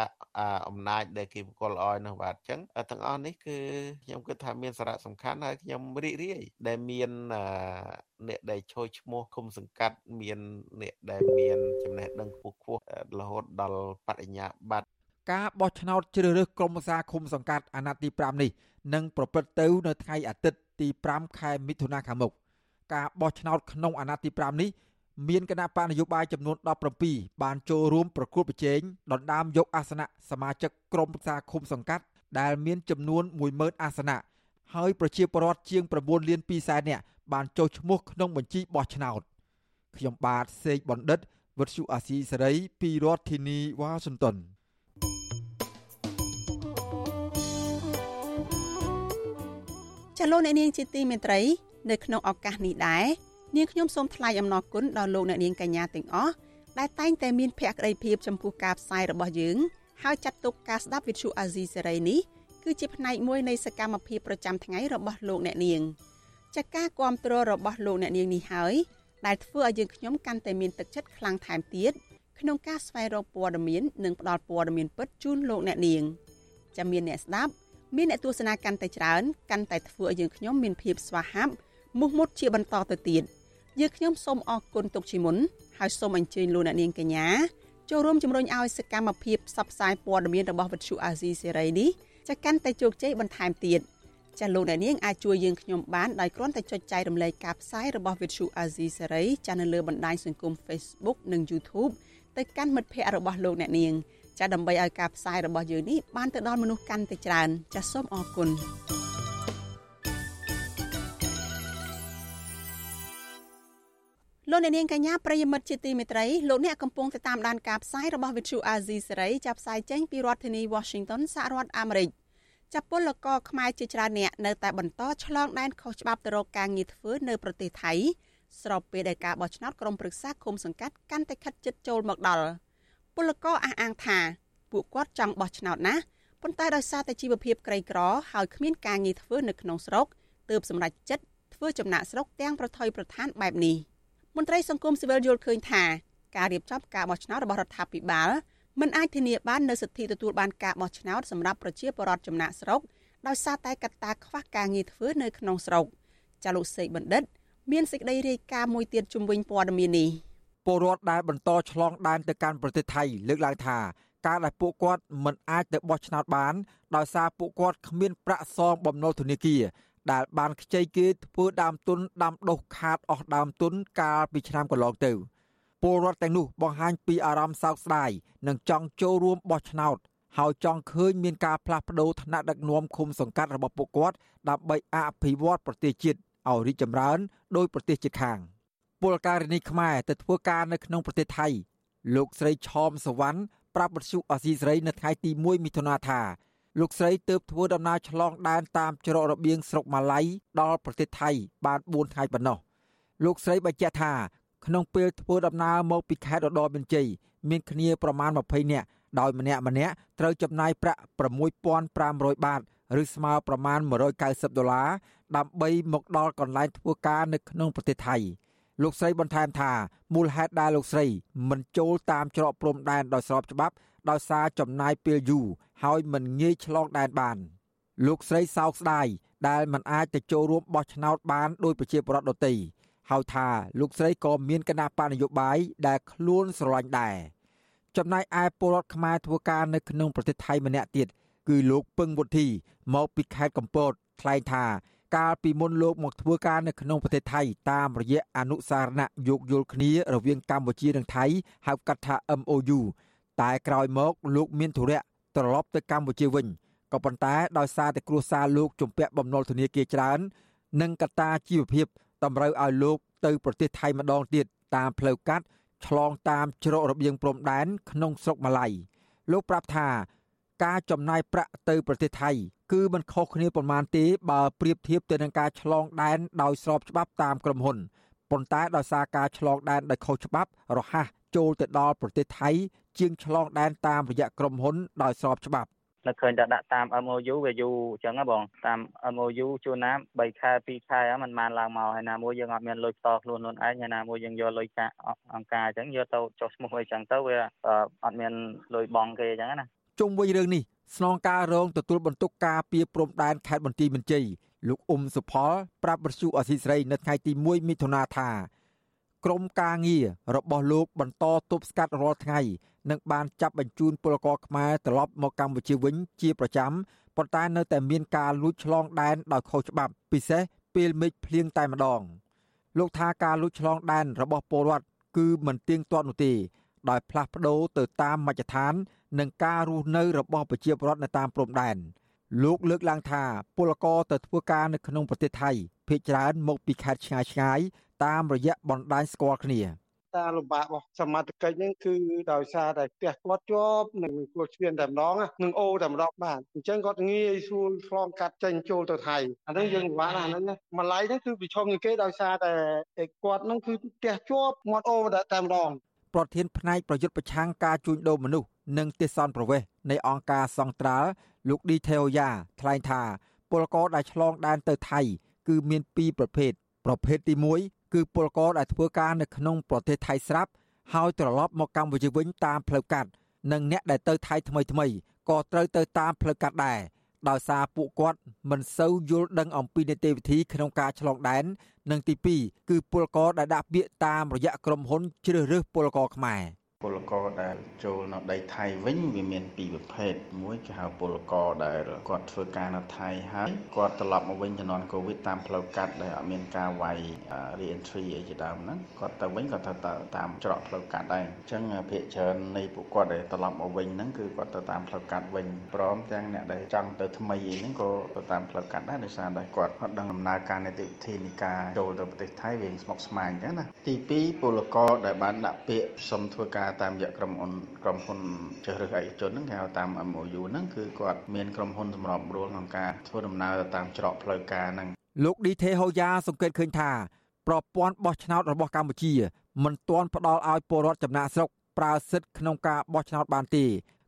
អំណាចដែលគេបកលឲ្យនោះបាទអញ្ចឹងទាំងអស់នេះគឺខ្ញុំគិតថាមានសារៈសំខាន់ហើយខ្ញុំរីករាយដែលមានអ្នកដែលឈរឈ្មោះគុំសង្កាត់មានអ្នកដែលមានចំណេះដឹងខ្ពស់ខ្ពស់រហូតដល់បរិញ្ញាបត្រ ការបោះឆ្នោតជ្រើសរើសក្រុមប្រឹក្សាឃុំសង្កាត់អាណត្តិទី5នេះនឹងប្រព្រឹត្តទៅនៅថ្ងៃអាទិត្យទី5ខែមិថុនាខាងមុខការបោះឆ្នោតក្នុងអាណត្តិទី5នេះមានគណៈបកនយោបាយចំនួន17បានចូលរួមប្រគល់ប្រជែងដណ្ដើមយកអាសនៈសមាជិកក្រុមប្រឹក្សាឃុំសង្កាត់ដែលមានចំនួន10000អាសនៈហើយប្រជាពលរដ្ឋជាង9លាន2សែននាក់បានចុះឈ្មោះក្នុងបញ្ជីបោះឆ្នោតខ្ញុំបាទសេកបណ្ឌិតវុទ្ធុអាស៊ីសេរីពីរដ្ឋធានីវ៉ាស៊ីនតោន ចលនានាងជាទីមេត្រីនៅក្នុងឱកាសនេះដែរនាងខ្ញុំសូមថ្លែងអំណរគុណដល់លោកអ្នកនាងកញ្ញាទាំងអស់ដែលតែងតែមានភក្ដីភាពចំពោះការផ្សាយរបស់យើងហើយចាត់ទុកការស្ដាប់វិទ្យុអាស៊ីសេរីនេះគឺជាផ្នែកមួយនៃសកម្មភាពប្រចាំថ្ងៃរបស់លោកអ្នកនាងចាការគ្រប់គ្រងរបស់លោកអ្នកនាងនេះហើយដែលធ្វើឲ្យយើងខ្ញុំកាន់តែមានទឹកចិត្តខ្លាំងថែមទៀតក្នុងការស្វែងរកព័ត៌មាននិងផ្តល់ព័ត៌មានពិតជូនលោកអ្នកនាងចាំមានអ្នកស្ដាប់ មានអ្នកទស្សនាកាន់តែច្រើនកាន់តែធ្វើឲ្យយើងខ្ញុំមានភាពស្វាហាប់មោះមុតជាបន្តទៅទៀត។យើងខ្ញុំសូមអរគុណទុកជាមុនហើយសូមអញ្ជើញលោកអ្នកនាងកញ្ញាចូលរួមជំរុញឲ្យសកម្មភាពផ្សព្វផ្សាយព័ត៌មានរបស់វិទ្យុអាស៊ីសេរីនេះចាកាន់តែជោគជ័យបន្ថែមទៀតចាលោកអ្នកនាងអាចជួយយើងខ្ញុំបានដោយគ្រាន់តែចុចចែករំលែកការផ្សាយរបស់វិទ្យុអាស៊ីសេរីចានៅលើបណ្ដាញសង្គម Facebook និង YouTube ទៅកាន់មិត្តភ័ក្តិរបស់លោកអ្នកនាង ចាដើម្បីឲ្យការផ្សាយរបស់យើងនេះបានទៅដល់មនុស្សកាន់តែច្រើន ចាសូមអរគុណលោកអ្នកនាងកញ្ញាប្រិយមិត្តជាទីមេត្រីលោកអ្នកកំពុងតាមដានការផ្សាយរបស់ Vithu Azizi សេរីចាប់ផ្សាយចេញពីរដ្ឋធានី Washington សហរដ្ឋអាមេរិកចាប់ពលករខ្មែរជាច្រើនអ្នកនៅតែបន្តឆ្លងដែនខុសច្បាប់ទៅរកការងារធ្វើនៅប្រទេសថៃស្របពេលដែលការបោះឆ្នោតក្រុមប្រឹក្សាគុំសង្កាត់កាន់តែខិតជិតចូលមកដល់ ពលករអះអាងថាពួកគាត់ចង់បោះឆ្នោតណាស់ប៉ុន្តែដោយសារតែជីវភាពក្រីក្រហើយគ្មានការងារធ្វើនៅក្នុងស្រុកទើបសម្រេចចិត្តធ្វើចំណាក់ស្រុកទាំងប្រថុយប្រឋានបែបនេះ។មន្ត្រីសង្គមស៊ីវិលយល់ឃើញថាការរៀបចំការបោះឆ្នោតរបស់រដ្ឋាភិបាលមិនអាចធានាបាននូវសិទ្ធិទទួលបានការបោះឆ្នោតសម្រាប់ប្រជាពលរដ្ឋចំណាក់ស្រុកដោយសារតែកត្តាខ្វះការងារធ្វើនៅក្នុងស្រុកចាលោកសេកបណ្ឌិត មានសេចក្តីរាយការណ៍មួយទៀតជំវិញព័ត៌មាននេះ ពលរដ្ឋដែលបន្តឆ្លងដែនទៅកាន់ប្រទេសថៃលើកឡើងថាការដែលពួកគាត់មិនអាចទៅបោះឆ្នោតបានដោយសារពួកគាត់គ្មានប្រាក់សងបំណុលធនាគារដែលបានខ្ចីគេធ្វើដើមទុនដាំដុះខាតអស់ដើមទុនកាលពីឆ្នាំកន្លងទៅពលរដ្ឋទាំងនោះបង្ហាញពីអារម្មណ៍សោកស្ដាយនិងចង់ចូលរួមបោះឆ្នោតហើយចង់ឃើញមានការផ្លាស់ប្ដូរឋានៈដឹកនាំឃុំសង្កាត់របស់ពួកគាត់ដើម្បីអភិវឌ្ឍប្រទេសជាតិឲ្យរីកចម្រើនដោយប្រទេសជិតខាង ពលការិនីខ្មែរទៅធ្វើការនៅក្នុងប្រទេសថៃ លោកស្រីឆោមសវណ្ណប្រាប់បទសុអសីស្រីនៅថ្ងៃទី1មិថុនាថាលោកស្រីទើបធ្វើដំណើរឆ្លងដែនតាមច្រករបៀងស្រុកម៉ាឡៃដល់ប្រទេសថៃ បាន4ថ្ងៃប៉ុណ្ណោះលោកស្រីបញ្ជាក់ថាក្នុងពេលធ្វើដំណើរមកពីខេត្តឧត្តរមានជ័យមានគ្នាប្រមាណ20នាក់ដោយម្នាក់ម្នាក់ត្រូវចំណាយប្រាក់6500បាតឬស្មើប្រមាណ190ដុល្លារដើម្បីមកដល់កន្លែងធ្វើការនៅក្នុងប្រទេសថៃ លោកស្រីបន្ថែមថាមូលហេតុដែលលោកស្រី មិនចូលតាមច្រកព្រំដែនដោយស្របច្បាប់ ដោយសារចំណាយពេលយូរហើយមិនងាយឆ្លងដែនបាន លោកស្រីសោកស្ដាយដែលមិនអាចទៅចូលរួមបោះឆ្នោតបានដោយប្រជាពលរដ្ឋដទៃហើយថាលោកស្រីក៏មានគណៈបញ្ញយោបាយដែលខ្លួនស្រឡាញ់ដែរចំណែកឯពលរដ្ឋខ្មែរធ្វើការនៅក្នុងប្រទេសថៃម្នាក់ទៀតគឺលោកពឹងវុធីមកពីខេត្តកំពតថ្លែងថា កាលពីមុនលោកមកធ្វើការនៅក្នុងប្រទេសថៃតាមរយៈអនុសារណៈយោគយល់គ្នារវាងកម្ពុជានិងថៃហៅកាត់ថា MOU តែក្រោយមកលោកមានធុរៈត្រឡប់ទៅកម្ពុជាវិញក៏ប៉ុន្តែដោយសារតែគ្រួសារលោកជំពាក់បំណុលធនាគារច្រើន និងកត្តាជីវភាពតម្រូវឲ្យលោកទៅប្រទេសថៃម្ដងទៀតតាមផ្លូវកាត់ឆ្លងតាមច្រករបៀងព្រំដែនក្នុងស្រុកម៉ាឡៃលោកប្រាប់ថា ការចំណាយប្រាក់ទៅប្រទេសថៃ គឺមិនខុសគ្នាប៉ុន្មានទេបើប្រៀបធៀបទៅនឹងការឆ្លងដែនដោយស្របច្បាប់តាមក្រុមហ៊ុនប៉ុន្តែដោយសារការឆ្លងដែនដោយខុសច្បាប់រហ័សចូលទៅដល់ប្រទេសថៃ ជាងឆ្លងដែនតាមរយៈក្រុមហ៊ុនដោយស្របច្បាប់នៅឃើញតែដាក់តាម MOU វាយូរអញ្ចឹងហ៎បងតាម MOU ជួនណា3ខែ2ខែហ្នឹងมันបានឡើងមកហើយណាមួយយើងអត់មានលុយផ្ទាល់ខ្លួនខ្លួនឯងហើយណាមួយយើងយកលុយចាក់អង្គការអញ្ចឹងយកទៅចុះឈ្មោះអីចឹងទៅវាអត់មានលុយបង់គេអញ្ចឹងណា ជុំវិញរឿងនេះស្នងការរងទទួលបន្ទុកការពីព្រំដែនខេត្តបន្ទាយមានជ័យលោកអ៊ុំសុផល ប្រាប់បទសុអសីស្រីនៅថ្ងៃទី1មិថុនាថាក្រមការងាររបស់លោកបន្តទប់ស្កាត់រាល់ថ្ងៃនិងបានចាប់បញ្ជូនពលករខ្មែរត្រឡប់មកកម្ពុជាវិញជាប្រចាំប៉ុន្តែនៅតែមានការលួចឆ្លងដែនដោយខុសច្បាប់ពិសេសពេលមេឃភ្លៀងតែម្ដង លោកថាការលួចឆ្លងដែនរបស់ពលរដ្ឋគឺមិនទៀងទាត់នោះទេ ដោយផ្លាស់ប្ដូរទៅតាមមជ្ឈដ្ឋាន និងការរស់នៅរបស់ប្រជាពលរដ្ឋនៅតាមព្រំដែនលោកលើកឡើងថាពលករទៅធ្វើការនៅក្នុងប្រទេសថៃភ ieck ច្រើនមកពីខេត្តឆ្ងាយឆ្ងាយតាមរយៈបណ្ដាញស្គាល់គ្នាការលំបាករបស់សមត្ថកិច្ចហ្នឹងគឺដោយសារតែផ្ទះគាត់ជាប់នឹងគោះឈ្មោះតែម្ដងនឹងអូតែម្ដងបាទអញ្ចឹងគាត់ងាយស្រួលឆ្លងកាត់ចេញចូលទៅថៃអានេះយើងពិបាកណាស់ហ្នឹងម្លាយហ្នឹងគឺប្រឈមនឹងគេដោយសារតែគាត់ហ្នឹងគឺផ្ទះជាប់មាត់អូតែម្ដង ប្រធានផ្នែកប្រយុទ្ធប្រឆាំងការជួញដូរមនុស្សនិងទេសន្តប្រវេសនៃអង្គការសង្ត្រាល់លោកឌីថេអូយ៉ាថ្លែងថាពលករដែលឆ្លងដែនទៅថៃ គឺមានពីរប្រភេទប្រភេទទី1គឺពលករដែលធ្វើការនៅក្នុងប្រទេសថៃស្រាប់ហើយត្រឡប់មកកម្ពុជាវិញតាមផ្លូវកាត់និងអ្នកដែលទៅថៃថ្មីថ្មីក៏ត្រូវទៅតាមផ្លូវកាត់ដែរ ដោយសារពួកគាត់មិនសូវយល់ដឹងអំពីនីតិវិធីក្នុងការឆ្លងដែន និងទី2គឺពលករដែលដាក់ពាក្យតាមរយៈក្រុមហ៊ុនជ្រើសរើសពលករខ្មែរ។ ពលករដែលចូលនៅដីថៃវិញវាមានពីរប្រភេទមួយគេហៅពលករដែលគាត់ធ្វើការនៅថៃហើយគាត់ត្រឡប់មកវិញជំនាន់កូវីដតាមផ្លូវកាត់ដែលអត់មានការវាយ re-entry អីជាដើមហ្នឹងគាត់ទៅវិញគាត់ទៅតាមច្រកផ្លូវកាត់ដែរអញ្ចឹងភាគច្រើននៃពួកគាត់ដែលត្រឡប់មកវិញហ្នឹងគឺគាត់ទៅតាមផ្លូវកាត់វិញព្រមទាំងអ្នកដែលចង់ទៅថ្មីអីហ្នឹងក៏ទៅតាមផ្លូវកាត់ដែរដោយសារតែគាត់អត់ដឹងដំណើរការនីតិវិធីនៃការចូលទៅប្រទេសថៃវាស្មុគស្មាញអញ្ចឹងណាទី2ពលករដែលបានដាក់ពាក្យសុំធ្វើការតាមរយៈក្រុមហ៊ុនក្រុមហ៊ុនជ្រើសរើសឯកជនហ្នឹងគេហៅតាម MOU ហ្នឹងគឺគាត់មានក្រុមហ៊ុនសម្របសម្រួលក្នុងការធ្វើដំណើរតាមច្រកផ្លូវការហ្នឹងលោកឌីថេហូយ៉ាសង្កេតឃើញថាប្រព័ន្ធបោះឆ្នោតរបស់កម្ពុជា មិនទាន់ផ្ដល់ឲ្យពលរដ្ឋចំណាក់ស្រុកប្រើសិទ្ធិក្នុងការបោះឆ្នោតបានទេ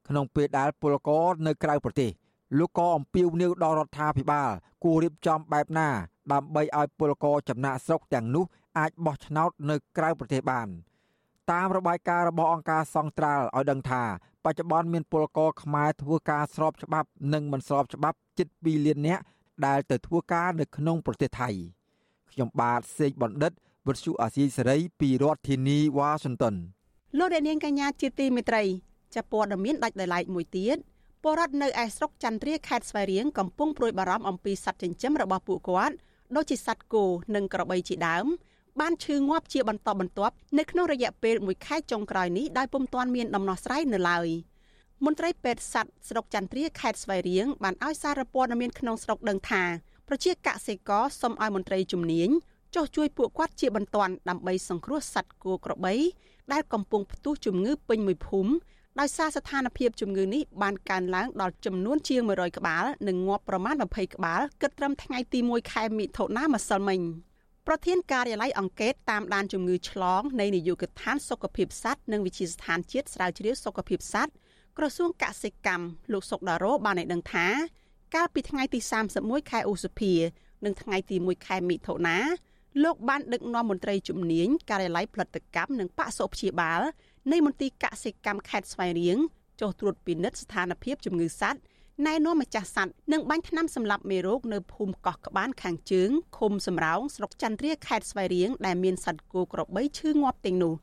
ក្នុងពេលដែលពលករនៅក្រៅប្រទេសលោកក៏អំពាវនាវដល់រដ្ឋាភិបាលគួររៀបចំបែបណា ដើម្បីឲ្យពលករចំណាក់ស្រុកទាំងនោះអាចបោះឆ្នោតនៅក្រៅប្រទេសបាន។ តាមរបាយការណ៍របស់អង្គការសង្ត្រាល់ឲ្យដឹងថាបច្ចុប្បន្នមានពលករខ្មែរធ្វើការស្របច្បាប់និងមិនស្របច្បាប់ជិត2លាននាក់ដែលទៅធ្វើការនៅក្នុងប្រទេសថៃខ្ញុំបាទសេកបណ្ឌិតវិទ្យុអាស៊ីសេរីពីរដ្ឋធានីវ៉ាស៊ីនតោនលោកអ្នកនាងកញ្ញាជាទីមេត្រីចាប់ព័ត៌មានដាច់ដោយឡែកមួយទៀតពលរដ្ឋនៅឯស្រុកចន្ទ្រាខេត្តស្វាយរៀងកំពុងព្រួយបារម្ភអំពីសត្វចិញ្ចឹមរបស់ពួកគាត់ដូចជាសត្វគោនិងក្របីជាដើម បានឈឺងាប់ជាបន្តបន្ទាប់នៅក្នុងរយៈពេល1ខែចុងក្រោយនេះដោយពុំទាន់មានដំណោះស្រាយនៅឡើយមន្ត្រីពេទ្យសត្វស្រុកចន្ទ្រាខេត្តស្វាយរៀងបានឲ្យសារព័ត៌មានក្នុងស្រុកដឹងថាប្រជាកសិករសូមឲ្យមន្ត្រីជំនាញចុះជួយពួកគាត់ជាបន្ទាន់ដើម្បីសង្គ្រោះសត្វគោក្របីដែលកំពុងផ្ទុះជំងឺពេញមួយភូមិដោយសារស្ថានភាពជំងឺនេះបានកើនឡើងដល់ចំនួនជាង100ក្បាលនិងងាប់ប្រមាណ20ក្បាលគិតត្រឹមថ្ងៃទី1ខែមិថុនាម្សិលមិញ។ ប្រធានការិយាល័យអង្កេតតាមដានជំងឺឆ្លងនៃនាយកដ្ឋានសុខភាពសត្វនិងវិទ្យាស្ថានជាតិស្រាវជ្រាវសុខភាពសត្វក្រសួងកសិកម្មលោកសុកដារ៉ូបានឲ្យដឹងថា កាលពីថ្ងៃទី31ខែឧសភានិងថ្ងៃទី1ខែមិថុនាលោកបានដឹកនាំមន្ត្រីជំនាញការិយាល័យផលិតកម្មនិងបកសុព្យាបាលនៃមន្ទីរកសិកម្មខេត្តស្វាយរៀងចុះត្រួតពិនិត្យស្ថានភាពជំងឺសត្វ ណែនាំម្ចាស់សัตว์និងបាញ់ថ្នាំសម្លាប់មេរោគនៅភូមិកោះក្បានខាងជើងឃុំសំរោងស្រុកចន្ទ្រាខេត្តស្វាយរៀងដែលមានសត្វគោក្របីឈឺងាប់ទាំងនោះ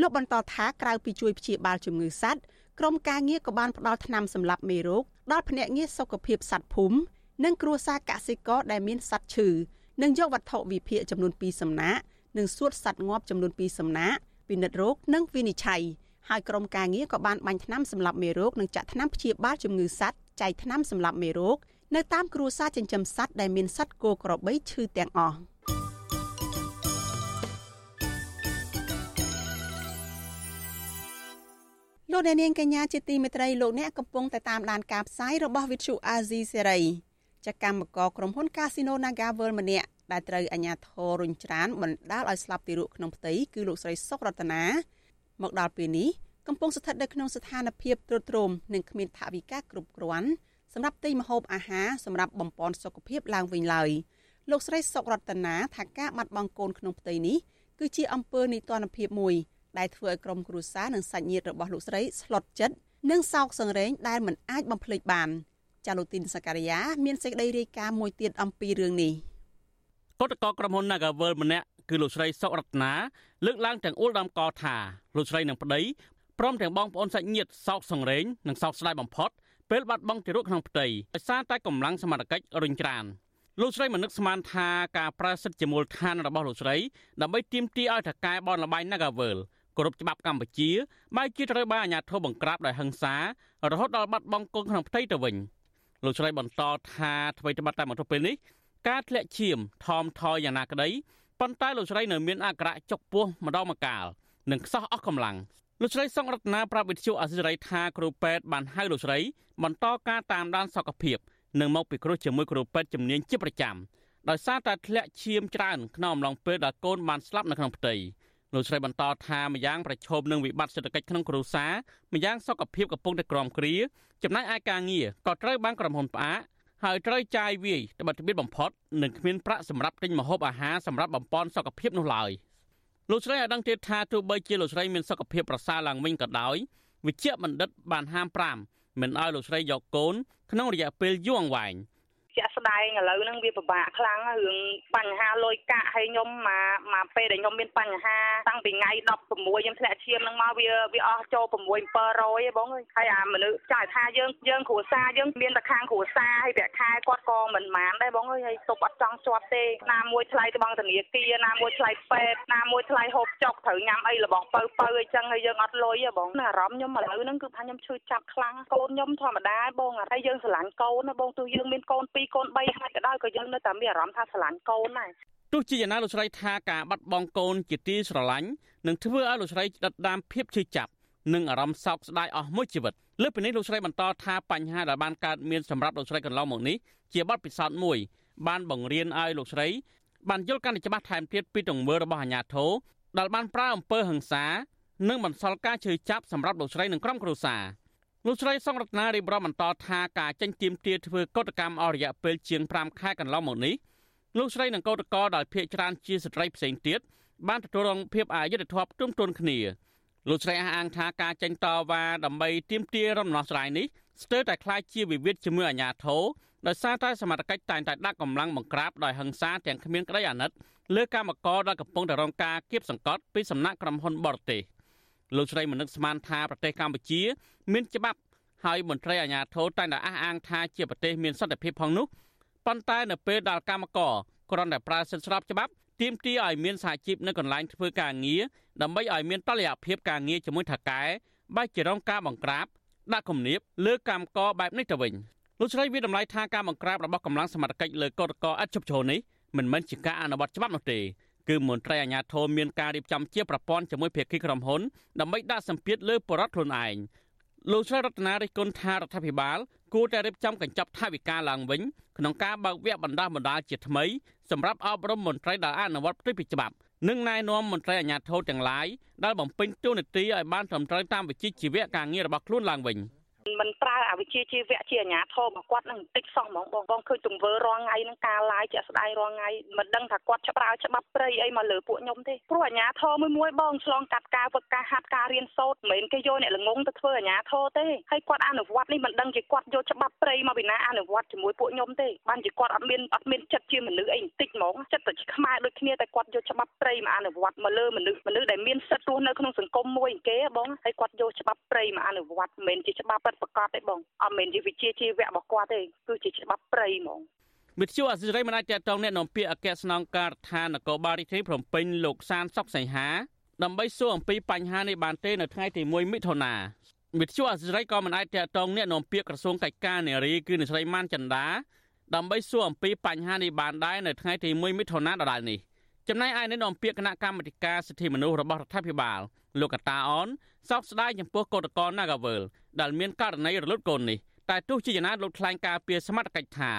លោកបន្តថាក្រៅពីជួយព្យាបាលជំងឺសត្វក្រុមការងារក៏បានផ្ដល់ថ្នាំសម្លាប់មេរោគដល់ភ្នាក់ងារសុខភាពសត្វភូមិនិងគ្រួសារកសិករដែលមានសត្វឈឺនិងយកវត្ថុវិភាគចំនួន2សំណាកនិងសួតសត្វងាប់ចំនួន2សំណាកពិនិត្យរោគនិងវិនិច្ឆ័យហើយក្រុមការងារក៏បានបាញ់ថ្នាំសម្លាប់មេរោគនិងចាក់ថ្នាំព្យាបាលជំងឺសត្វ ចែកថ្នាំសម្លាប់មេរោគនៅតាមគ្រួសារចិញ្ចឹមសត្វដែលមានសត្វគោក្របីឈឺទាំងអស់លោកអ្នកនាងកញ្ញាជាទីមេត្រីលោកអ្នកកំពុងតែតាមដានការផ្សាយរបស់ Vithu Azizi Serai ចកម្មករក្រុមហ៊ុន Casino Naga World ម្នាក់ដែលត្រូវអាជ្ញាធររុញច្រានបណ្ដាលឲ្យស្លាប់ទីរក់ក្នុងផ្ទៃគឺលោកស្រីសុករតនាមកដល់ពេលនេះ កំពុងស្ថិតនៅក្នុងស្ថានភាពទ្រុឌទ្រោមនិងគ្មានថវិកាគ្រប់គ្រាន់សម្រាប់ទិញម្ហូបអាហារសម្រាប់បំពេញសុខភាពឡើងវិញឡើយលោកស្រីសុករតនាថាការបាត់បង់កូនក្នុងផ្ទៃនេះគឺជាអំពើនីតិរដ្ឋភាពមួយដែលធ្វើឲ្យក្រុមគ្រួសារនិងសាច់ញាតិរបស់លោកស្រីស្លុតចិត្តនិងសោកសង្រេងដែលមិនអាចបំភ្លេចបានចាលូទីនសការីយ៉ាមានសេចក្តីរាយការណ៍មួយទៀតអំពីរឿងនេះកតកក្រុមហ៊ុន Nagavel ម្នាក់គឺលោកស្រីសុករតនាលើកឡើងទាំងអួលដំកថាលោកស្រីនឹងប្តី ព្រមទាំងបងប្អូនសាច់ញាតិសោកសង្រេងនិងសោកស្ដាយបំផុតពេលបាត់បង់ទារកក្នុងផ្ទៃដោយសារតែកម្លាំងសមត្ថកិច្ចរុញច្រានលោកស្រីមិននឹកស្មានថាការប្រើសិទ្ធិជាមូលដ្ឋានរបស់លោកស្រីដើម្បីទាមទារឲ្យថកែបនលបែង Nagavel គោរពច្បាប់កម្ពុជាបែរជាត្រូវបានអាជ្ញាធរបង្ក្រាបដោយហិង្សារហូតដល់បាត់បង់កូនក្នុងផ្ទៃទៅវិញលោកស្រីបន្តថាអ្វីត្បិតតែមកទល់ពេលនេះការធ្លាក់ឈាមថមថយយ៉ាងណាក្តីប៉ុន្តែលោកស្រីនៅមានអាការៈចុកពោះម្ដងម្កាលនិងខ្សោះអស់កម្លាំង លោកស្រីសុងរតនាប្រាប់វិទ្យុអសិរ័យថាគ្រូពេទ្យបានហៅលោកស្រីបន្តការតាមដានសុខភាពនិងមកពិគ្រោះជាមួយគ្រូពេទ្យជំនាញជាប្រចាំដោយសារតែធ្លាក់ឈាមច្រើនក្នុងអំឡុងពេលដែលកូនបានស្លាប់នៅក្នុងផ្ទៃលោកស្រីបន្តថាម្យ៉ាងប្រឈមនឹងវិបត្តិសេដ្ឋកិច្ចក្នុងគ្រួសារម្យ៉ាងសុខភាពកំពុងតែក្រំគ្រាចំណែកឯការងារក៏ត្រូវបានក្រុមហ៊ុនផ្អាកហើយត្រូវចាយវាយត្បិតត្បៀតបំផុតនិងគ្មានប្រាក់សម្រាប់ទិញម្ហូបអាហារសម្រាប់បំពេញសុខភាពនោះឡើយ លោកស្រីឲ្យដឹងទៀតថាទោះបីជាលោកស្រីមានសុខភាពប្រសើរឡើងវិញក៏ដោយវិជ្ជបណ្ឌិតបានហាម5មិនឲ្យលោកស្រីយកកូនក្នុងរយៈពេលយូរអង្វែង។ ជាក់ស្ដែងឥឡូវហ្នឹងវាពិបាកខ្លាំងរឿងបញ្ហាលុយកាក់ហើយខ្ញុំមកមកពេលដែលខ្ញុំមានបញ្ហាតាំងពីថ្ងៃ16ខ្ញុំធ្លាក់ឈាមហ្នឹងមកវាវាអស់ចូល6 700ឯងបងហើយអាមនុស្សចាស់ថាយើងយើងគ្រួសារយើងមានតែខាងគ្រួសារហើយប្រាក់ខែគាត់ក៏មិនម៉ានដែរបងអើយហើយទុកអត់ចង់ជាប់ទេណាមួយថ្លៃត្បង់ធនាគារណាមួយថ្លៃពេទ្យណាមួយថ្លៃហូបចុកត្រូវញ៉ាំអីរបស់បើបើអីចឹងហើយយើងអត់លុយទេបងអារម្មណ៍ខ្ញុំឥឡូវហ្នឹងគឺថាខ្ញុំឈឺចាប់ខ្លាំងកូនខ្ញុំធម្មតាបងហើយយើងស្រឡាញ់កូនណាបងទោះយើងមានកូនពីរកូន3ហើយក៏ដោយក៏យើងនៅតែមានអារម្មណ៍ថាស្រឡាញ់កូនដែរទោះជាយ៉ាងណាលោកស្រីថាការបាត់បង់កូនជាទីស្រឡាញ់នឹងធ្វើឲ្យលោកស្រីដិតដាមភាពឈឺចាប់និងអារម្មណ៍សោកស្ដាយអស់មួយជីវិតលើពីនេះលោកស្រីបន្តថាបញ្ហាដែលបានកើតមានសម្រាប់លោកស្រីកន្លងមកនេះជាបទពិសោធន៍មួយ បានបង្រៀនឲ្យលោកស្រីបានយល់កាន់តែច្បាស់ថែមទៀតពីទង្វើរបស់អាជ្ញាធរដែលបានប្រើអំពើហិង្សា និងបន្សល់ការជឿចាប់សម្រាប់លោកស្រីនិងក្រុមគ្រួសារ លោកស្រីសង្រតនារៀបរាប់បន្តថាការចេញទៀមទាធ្វើកតកម្មអរិយៈពេលជាង5ខែកន្លងមកនេះលោកស្រីនិងកោតក្រដែលភៀកច្រើនជាស្ត្រីផ្សេងទៀតបានទទួលរងភាពអយុត្តិធម៌ទុំទន់គ្នាលោកស្រីអះអាងថាការចេញតវ៉ាដើម្បីទៀមទារំដោះស្រាយនេះស្ទើរតែคล้ายជាវិវាទជាមួយអាជ្ញាធរដោយសារតែសមត្ថកិច្ចតែងតែដាក់កម្លាំងបង្ក្រាបដោយហិង្សាទាំងគ្មានក្តីអាណិតលើកម្មករដែលកំពុងតែរងការគៀបសង្កត់ពីសំណាក់ក្រុមហ៊ុនបរទេស។ លោកស្រីមនឹកស្មានថាប្រទេសកម្ពុជា មានច្បាប់ហើយមន្ត្រីអាជ្ញាធរតែងតែអះអាងថាជាប្រទេសមានសន្តិភាពផងនោះប៉ុន្តែនៅពេលដល់កម្មករគ្រាន់តែប្រើសិទ្ធិស្របច្បាប់ទាមទារឲ្យមានសហជីពនៅកន្លែងធ្វើការងារដើម្បីឲ្យមានតលយៈភាពការងារជាមួយថកែបែរជារងការបង្ក្រាបដាក់គំនាបលើកម្មករបែបនេះទៅវិញលោកស្រីវាតម្លៃថាការបង្ក្រាបរបស់កម្លាំងសមត្ថកិច្ចលើកតកអត់ជប់ជ្រោនេះមិនមែនជាការអនុវត្តច្បាប់នោះទេ គឺមន្ត្រីអាជ្ញាធរមានការរៀបចំជាប្រព័ន្ធជាមួយភាគីក្រុមហ៊ុនដើម្បីដាក់សម្ពាធលើបរិវត្តខ្លួនឯងលោកស្រីរតនារិទ្ធគុណថារដ្ឋាភិបាលគួរតែរៀបចំកញ្ចប់ថវិកាឡើងវិញក្នុងការបើកវគ្គបណ្ដាបណ្ដាលជាថ្មីសម្រាប់អប់រំមន្ត្រីដែលអនុវត្តផ្ទុយពីច្បាប់និងណែនាំមន្ត្រីអាជ្ញាធរទាំងឡាយដែលបំពេញតួនាទីឲ្យបានត្រឹមត្រូវតាមវិជ្ជាជីវៈការងាររបស់ខ្លួនឡើងវិញ។ មិនប្រើអវិជ្ជាជីវៈជាអាញាធររបស់គាត់នឹងបន្តិចសោះហ្មងបងបងឃើញទង្វើរងថ្ងៃនឹងការឡាយជាក់ស្ដែងរងថ្ងៃមិនដឹងថាគាត់ច្បាប់ច្បាប់ព្រៃអីមកលើពួកខ្ញុំទេព្រោះអាញាធរមួយមួយបងឆ្លងកាត់ការវឹកការហាត់ការរៀនសូត្រមិនមែនគេយកអ្នកល្ងងទៅធ្វើអាញាធរទេហើយគាត់អនុវត្តនេះមិនដឹងជាគាត់យកច្បាប់ព្រៃមកពីណាអនុវត្តជាមួយពួកខ្ញុំទេបានជាគាត់អត់មានអត់មានចិត្តជាមនុស្សអីបន្តិចហ្មងចិត្តតែខ្មែរដូចគ្នាតែគាត់យកច្បាប់ព្រៃមកអនុវត្តមកលើមនុស្សមនុស្សដែលមានសិទ្ធិរស់នៅក្នុងសង្គមមួយគេបងហើយគាត់យកច្បាប់ព្រៃមកអនុវត្តមិនមែនជាច្បាប់ពិតប្រកាសទេបងអត់មែនជាវិជាជីវៈរបស់គាត់ទេគឺជាច្បាប់ព្រៃហ្មងមិត្តជួអសិរ័យមិនអាចតតងអ្នកនាំពាក្យអគ្គស្នងការដ្ឋាននគរបាលរាជធានីភ្នំពេញលោកសានសុកសីហាដើម្បីសួរអំពីបញ្ហានេះបានទេនៅថ្ងៃទី1មិថុនាមិត្តជួអសិរ័យក៏មិនអាចតតងអ្នកនាំពាក្យក្រសួងកិច្ចការនារីគឺអ្នកស្រីម៉ាន់ចន្ទាដើម្បីសួរអំពីបញ្ហានេះបានដែរនៅថ្ងៃទី1មិថុនាដដែលនេះ ចំណែកឯអ្នកនាំពាក្យគណៈកម្មាធិការសិទ្ធិមនុស្សរបស់រដ្ឋាភិបាលលោកកតាអនសោកស្ដាយចំពោះកោតក្រ Nagavel ដែលមានករណីរលត់កូននេះតែទោះជាយ៉ាងណាលោកថ្លែងការពីសមត្ថកិច្ចថា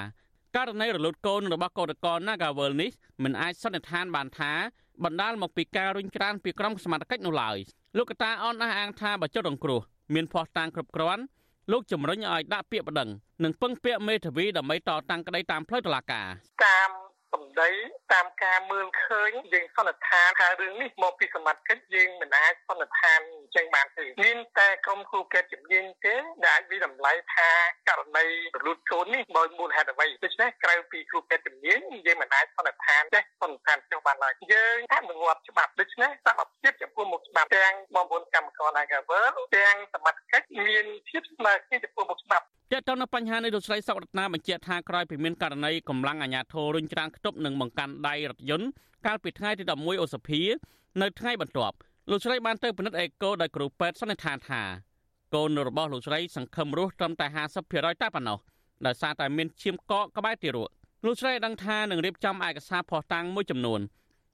ករណីរលត់កូនរបស់កោតក្រ Nagavel នេះមិនអាចសន្និដ្ឋានបានថាបណ្ដាលមកពីការរុញច្រានពីក្រុមសមត្ថកិច្ចនោះឡើយលោកកតាអនអះអាងថាបើចុះរងគ្រោះមានភ័ស្តុតាងគ្រប់គ្រាន់លោកជំរុញឲ្យដាក់ពាក្យបណ្ដឹងនិងពឹងពាក្យមេធាវីដើម្បីតតាំងក្តីតាមផ្លូវតុលាការតាម សម្ដីតាមការមើលឃើញយើងសន្និដ្ឋានថារឿងនេះមកពីសមត្ថកិច្ចយើងមិនអាចសន្និដ្ឋានអញ្ចឹងបានទេមានតែក្រុមគ្រូពេទ្យជំនាញទេដែលអាចវិតម្លៃថាករណីរលូតកូននេះដោយមូលហេតុអ្វីដូច្នេះក្រៅពីគ្រូពេទ្យជំនាញយើងមិនអាចសន្និដ្ឋានទេសន្និដ្ឋានចុះបានឡើយយើងអនុវត្តច្បាប់ដូច្នេះសមត្ថភាពចំពោះមុខច្បាប់ទាំងបងប្អូនកម្មករ Nagavel ទាំងសមត្ថកិច្ចមានភាពស្មើគ្នាចំពោះមុខច្បាប់ តើតើនៅបញ្ហានេះលោកស្រីសុករតនាបញ្ជាក់ថាក្រោយពីមានករណីកម្លាំងអាជ្ញាធររុញច្រានខ្ទប់និងបង្កាន់ដៃរថយន្តកាលពីថ្ងៃទី11ឧសភានៅថ្ងៃបន្ទាប់លោកស្រីបានទៅពិនិត្យអេកូដោយគ្រូពេទ្យសន្និដ្ឋានថាកូនរបស់លោកស្រីសង្ឃឹមរស់ត្រឹមតែ50%តែប៉ុណ្ណោះដោយសារតែមានឈាមកកក្បែរទារកលោកស្រីដឹងថានឹងរៀបចំឯកសារភស្តុតាងមួយចំនួន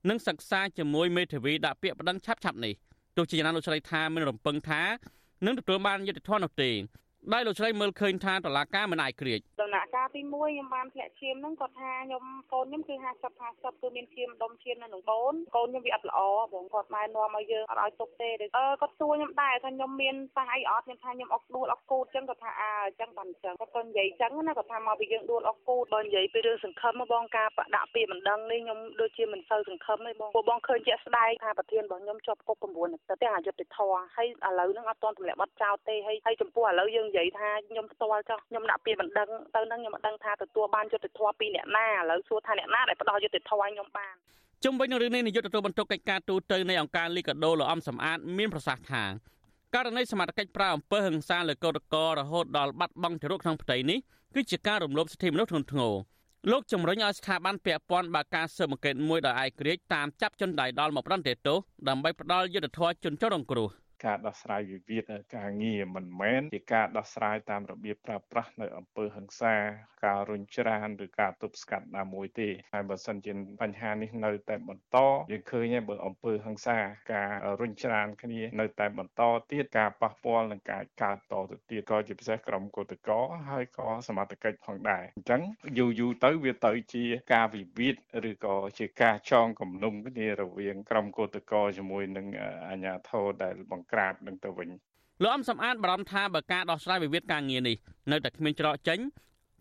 និងសិក្សាជាមួយមេធាវីដាក់ពាក្យបណ្ដឹងឆាប់ៗនេះទោះជាយ៉ាងណាលោកស្រីថាមានរំពឹងថានឹងទទួលបានយុត្តិធម៌នោះទេ ដោយលោកស្រីមើលឃើញថាតឡាការមិនអាចក្រៀកដំណាក់កាលទី1ខ្ញុំបានធ្លាក់ឈាមហ្នឹងគាត់ថាខ្ញុំកូនខ្ញុំគឺ50 50គឺមានឈាមដុំឈាមនៅក្នុងកូនកូនខ្ញុំវាអត់ល្អបងគាត់ម៉ែនាំឲ្យយើងអត់ឲ្យទុកទេអឺគាត់សួរខ្ញុំដែរថាខ្ញុំមានប៉ះអីអត់ខ្ញុំថាខ្ញុំអុកដួលអុកគូតអញ្ចឹងគាត់ថាអើអញ្ចឹងបានអញ្ចឹងគាត់ក៏និយាយអញ្ចឹងណាគាត់ថាមកពីយើងដួលអុកគូតបើនិយាយពីរឿងសង្ឃឹមបងការដាក់ពាក្យមិនដឹងនេះខ្ញុំដូចជាមិនសូវសង្ឃឹមទេបងពួកបងឃើញជាក់ស្ដែងថាប្រធានរបស់ខ្ញុំជាប់គុក9អាទិត្យទាំងអយុធធរហើយឥឡូវហ្នឹងអត់ទាន់ទម្លាក់បាត់ចោលទេហើយហើយចំពោះឥឡូវយើងនិយាយថាខ្ញុំផ្ទាល់ចុះខ្ញុំដាក់ពាក្យបណ្ដឹងទៅនឹងខ្ញុំមិនដឹងថាទទួលបានយុត្តិធម៌ពីអ្នកណាឥឡូវសួរថាអ្នកណាដែលផ្ដល់យុត្តិធម៌ឲ្យខ្ញុំបានជុំវិញនឹងរឿងនេះនាយកទទួលបន្ទុកកិច្ចការទូតទៅនៃអង្គការលីកាដូលោកអំសំអាតមានប្រសាសន៍ថាករណីសមត្ថកិច្ចប្រើអំពើហិង្សាលើកោតក្ររហូតដល់បាត់បង់ចរុកក្នុងផ្ទៃនេះគឺជាការរំលោភសិទ្ធិមនុស្សធ្ងន់ធ្ងរលោកជំរុញឲ្យស្ថាប័នពាក់ព័ន្ធបើកការស៊ើបអង្កេតមួយដោយឯករាជ្យតាមចាប់ជនដៃដល់មកប្រន្ទាទោសដើម្បីផ្ដាល់យុត្តិធម៌ជនចរងគ្រោះ។ ការដោះស្រាយវិវាទការងារមិនមែនជាការដោះស្រាយតាមរបៀបប្រើប្រាស់នៅអំពើហិង្សា ការរុញច្រានឬការទប់ស្កាត់ណាមួយទេហើយបើសិនជាបញ្ហានេះនៅតែបន្តយើងឃើញបើអំពើហិង្សាការរុញច្រានគ្នានៅតែបន្តទៀតការប៉ះពាល់នឹងការកើតតទៅទៀតក៏ជាពិសេសក្រុមកោតក្រហើយក៏សមត្ថកិច្ចផងដែរអញ្ចឹងយូរយូរទៅវាទៅជាការវិវាទឬក៏ជាការចងគំនុំគ្នារវាងក្រុមកោតក្រជាមួយនឹងអាជ្ញាធរដែលបង្ក្រាបនឹងទៅវិញលោកអំសំអាតបារម្ភថាបើការដោះស្រាយវិវាទការងារនេះនៅតែគ្មានច្រកចេញ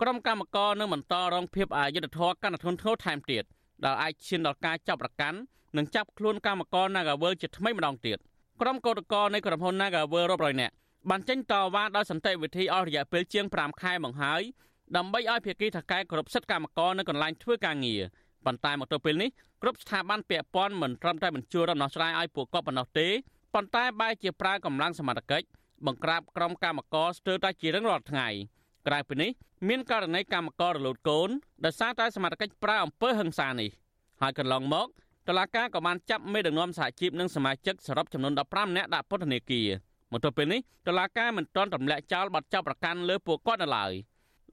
ក្រុមកម្មការនឹងបន្តរងភាពអយុត្តិធម៌កាន់តែធ្ងន់ធ្ងរថែមទៀតដែលអាចឈានដល់ការចាប់ប្រកាន់និងចាប់ខ្លួនកម្មករ Nagavel ជាថ្មីម្ដងទៀតក្រុមកោតក្រនៃក្រុមហ៊ុន Nagavel រាប់រយនាក់បានចេញតវ៉ាដោយសន្តិវិធីអស់រយៈពេលជាង5ខែមកហើយដើម្បីឲ្យភាគីថកែគ្រប់សិទ្ធិកម្មករនៅកន្លែងធ្វើការងារប៉ុន្តែមកទល់ពេលនេះគ្រប់ស្ថាប័នពាក់ព័ន្ធមិនត្រឹមតែបញ្ជូនដំណោះស្រាយឲ្យពួកគាត់ប៉ុណ្ណោះទេ ប៉ុន្តែបែរជាប្រើកម្លាំងសមត្ថកិច្ចបង្ក្រាបក្រុមកម្មករស្ទើរតែជារៀងរាល់ថ្ងៃក្រៅពីនេះមានករណីកម្មកររលូតកូនដោយសារតែសមត្ថកិច្ចប្រើអំពើហិង្សានេះហើយកន្លងមកតឡាការក៏បានចាប់មេដឹកនាំសហជីពនិងសមាជិកសរុបចំនួន15នាក់ដាក់ពន្ធនាគារមកទល់ពេលនេះតឡាការមិនទាន់ទម្លាក់ចោលបទចោទប្រកាន់លើពួកគាត់នៅឡើយ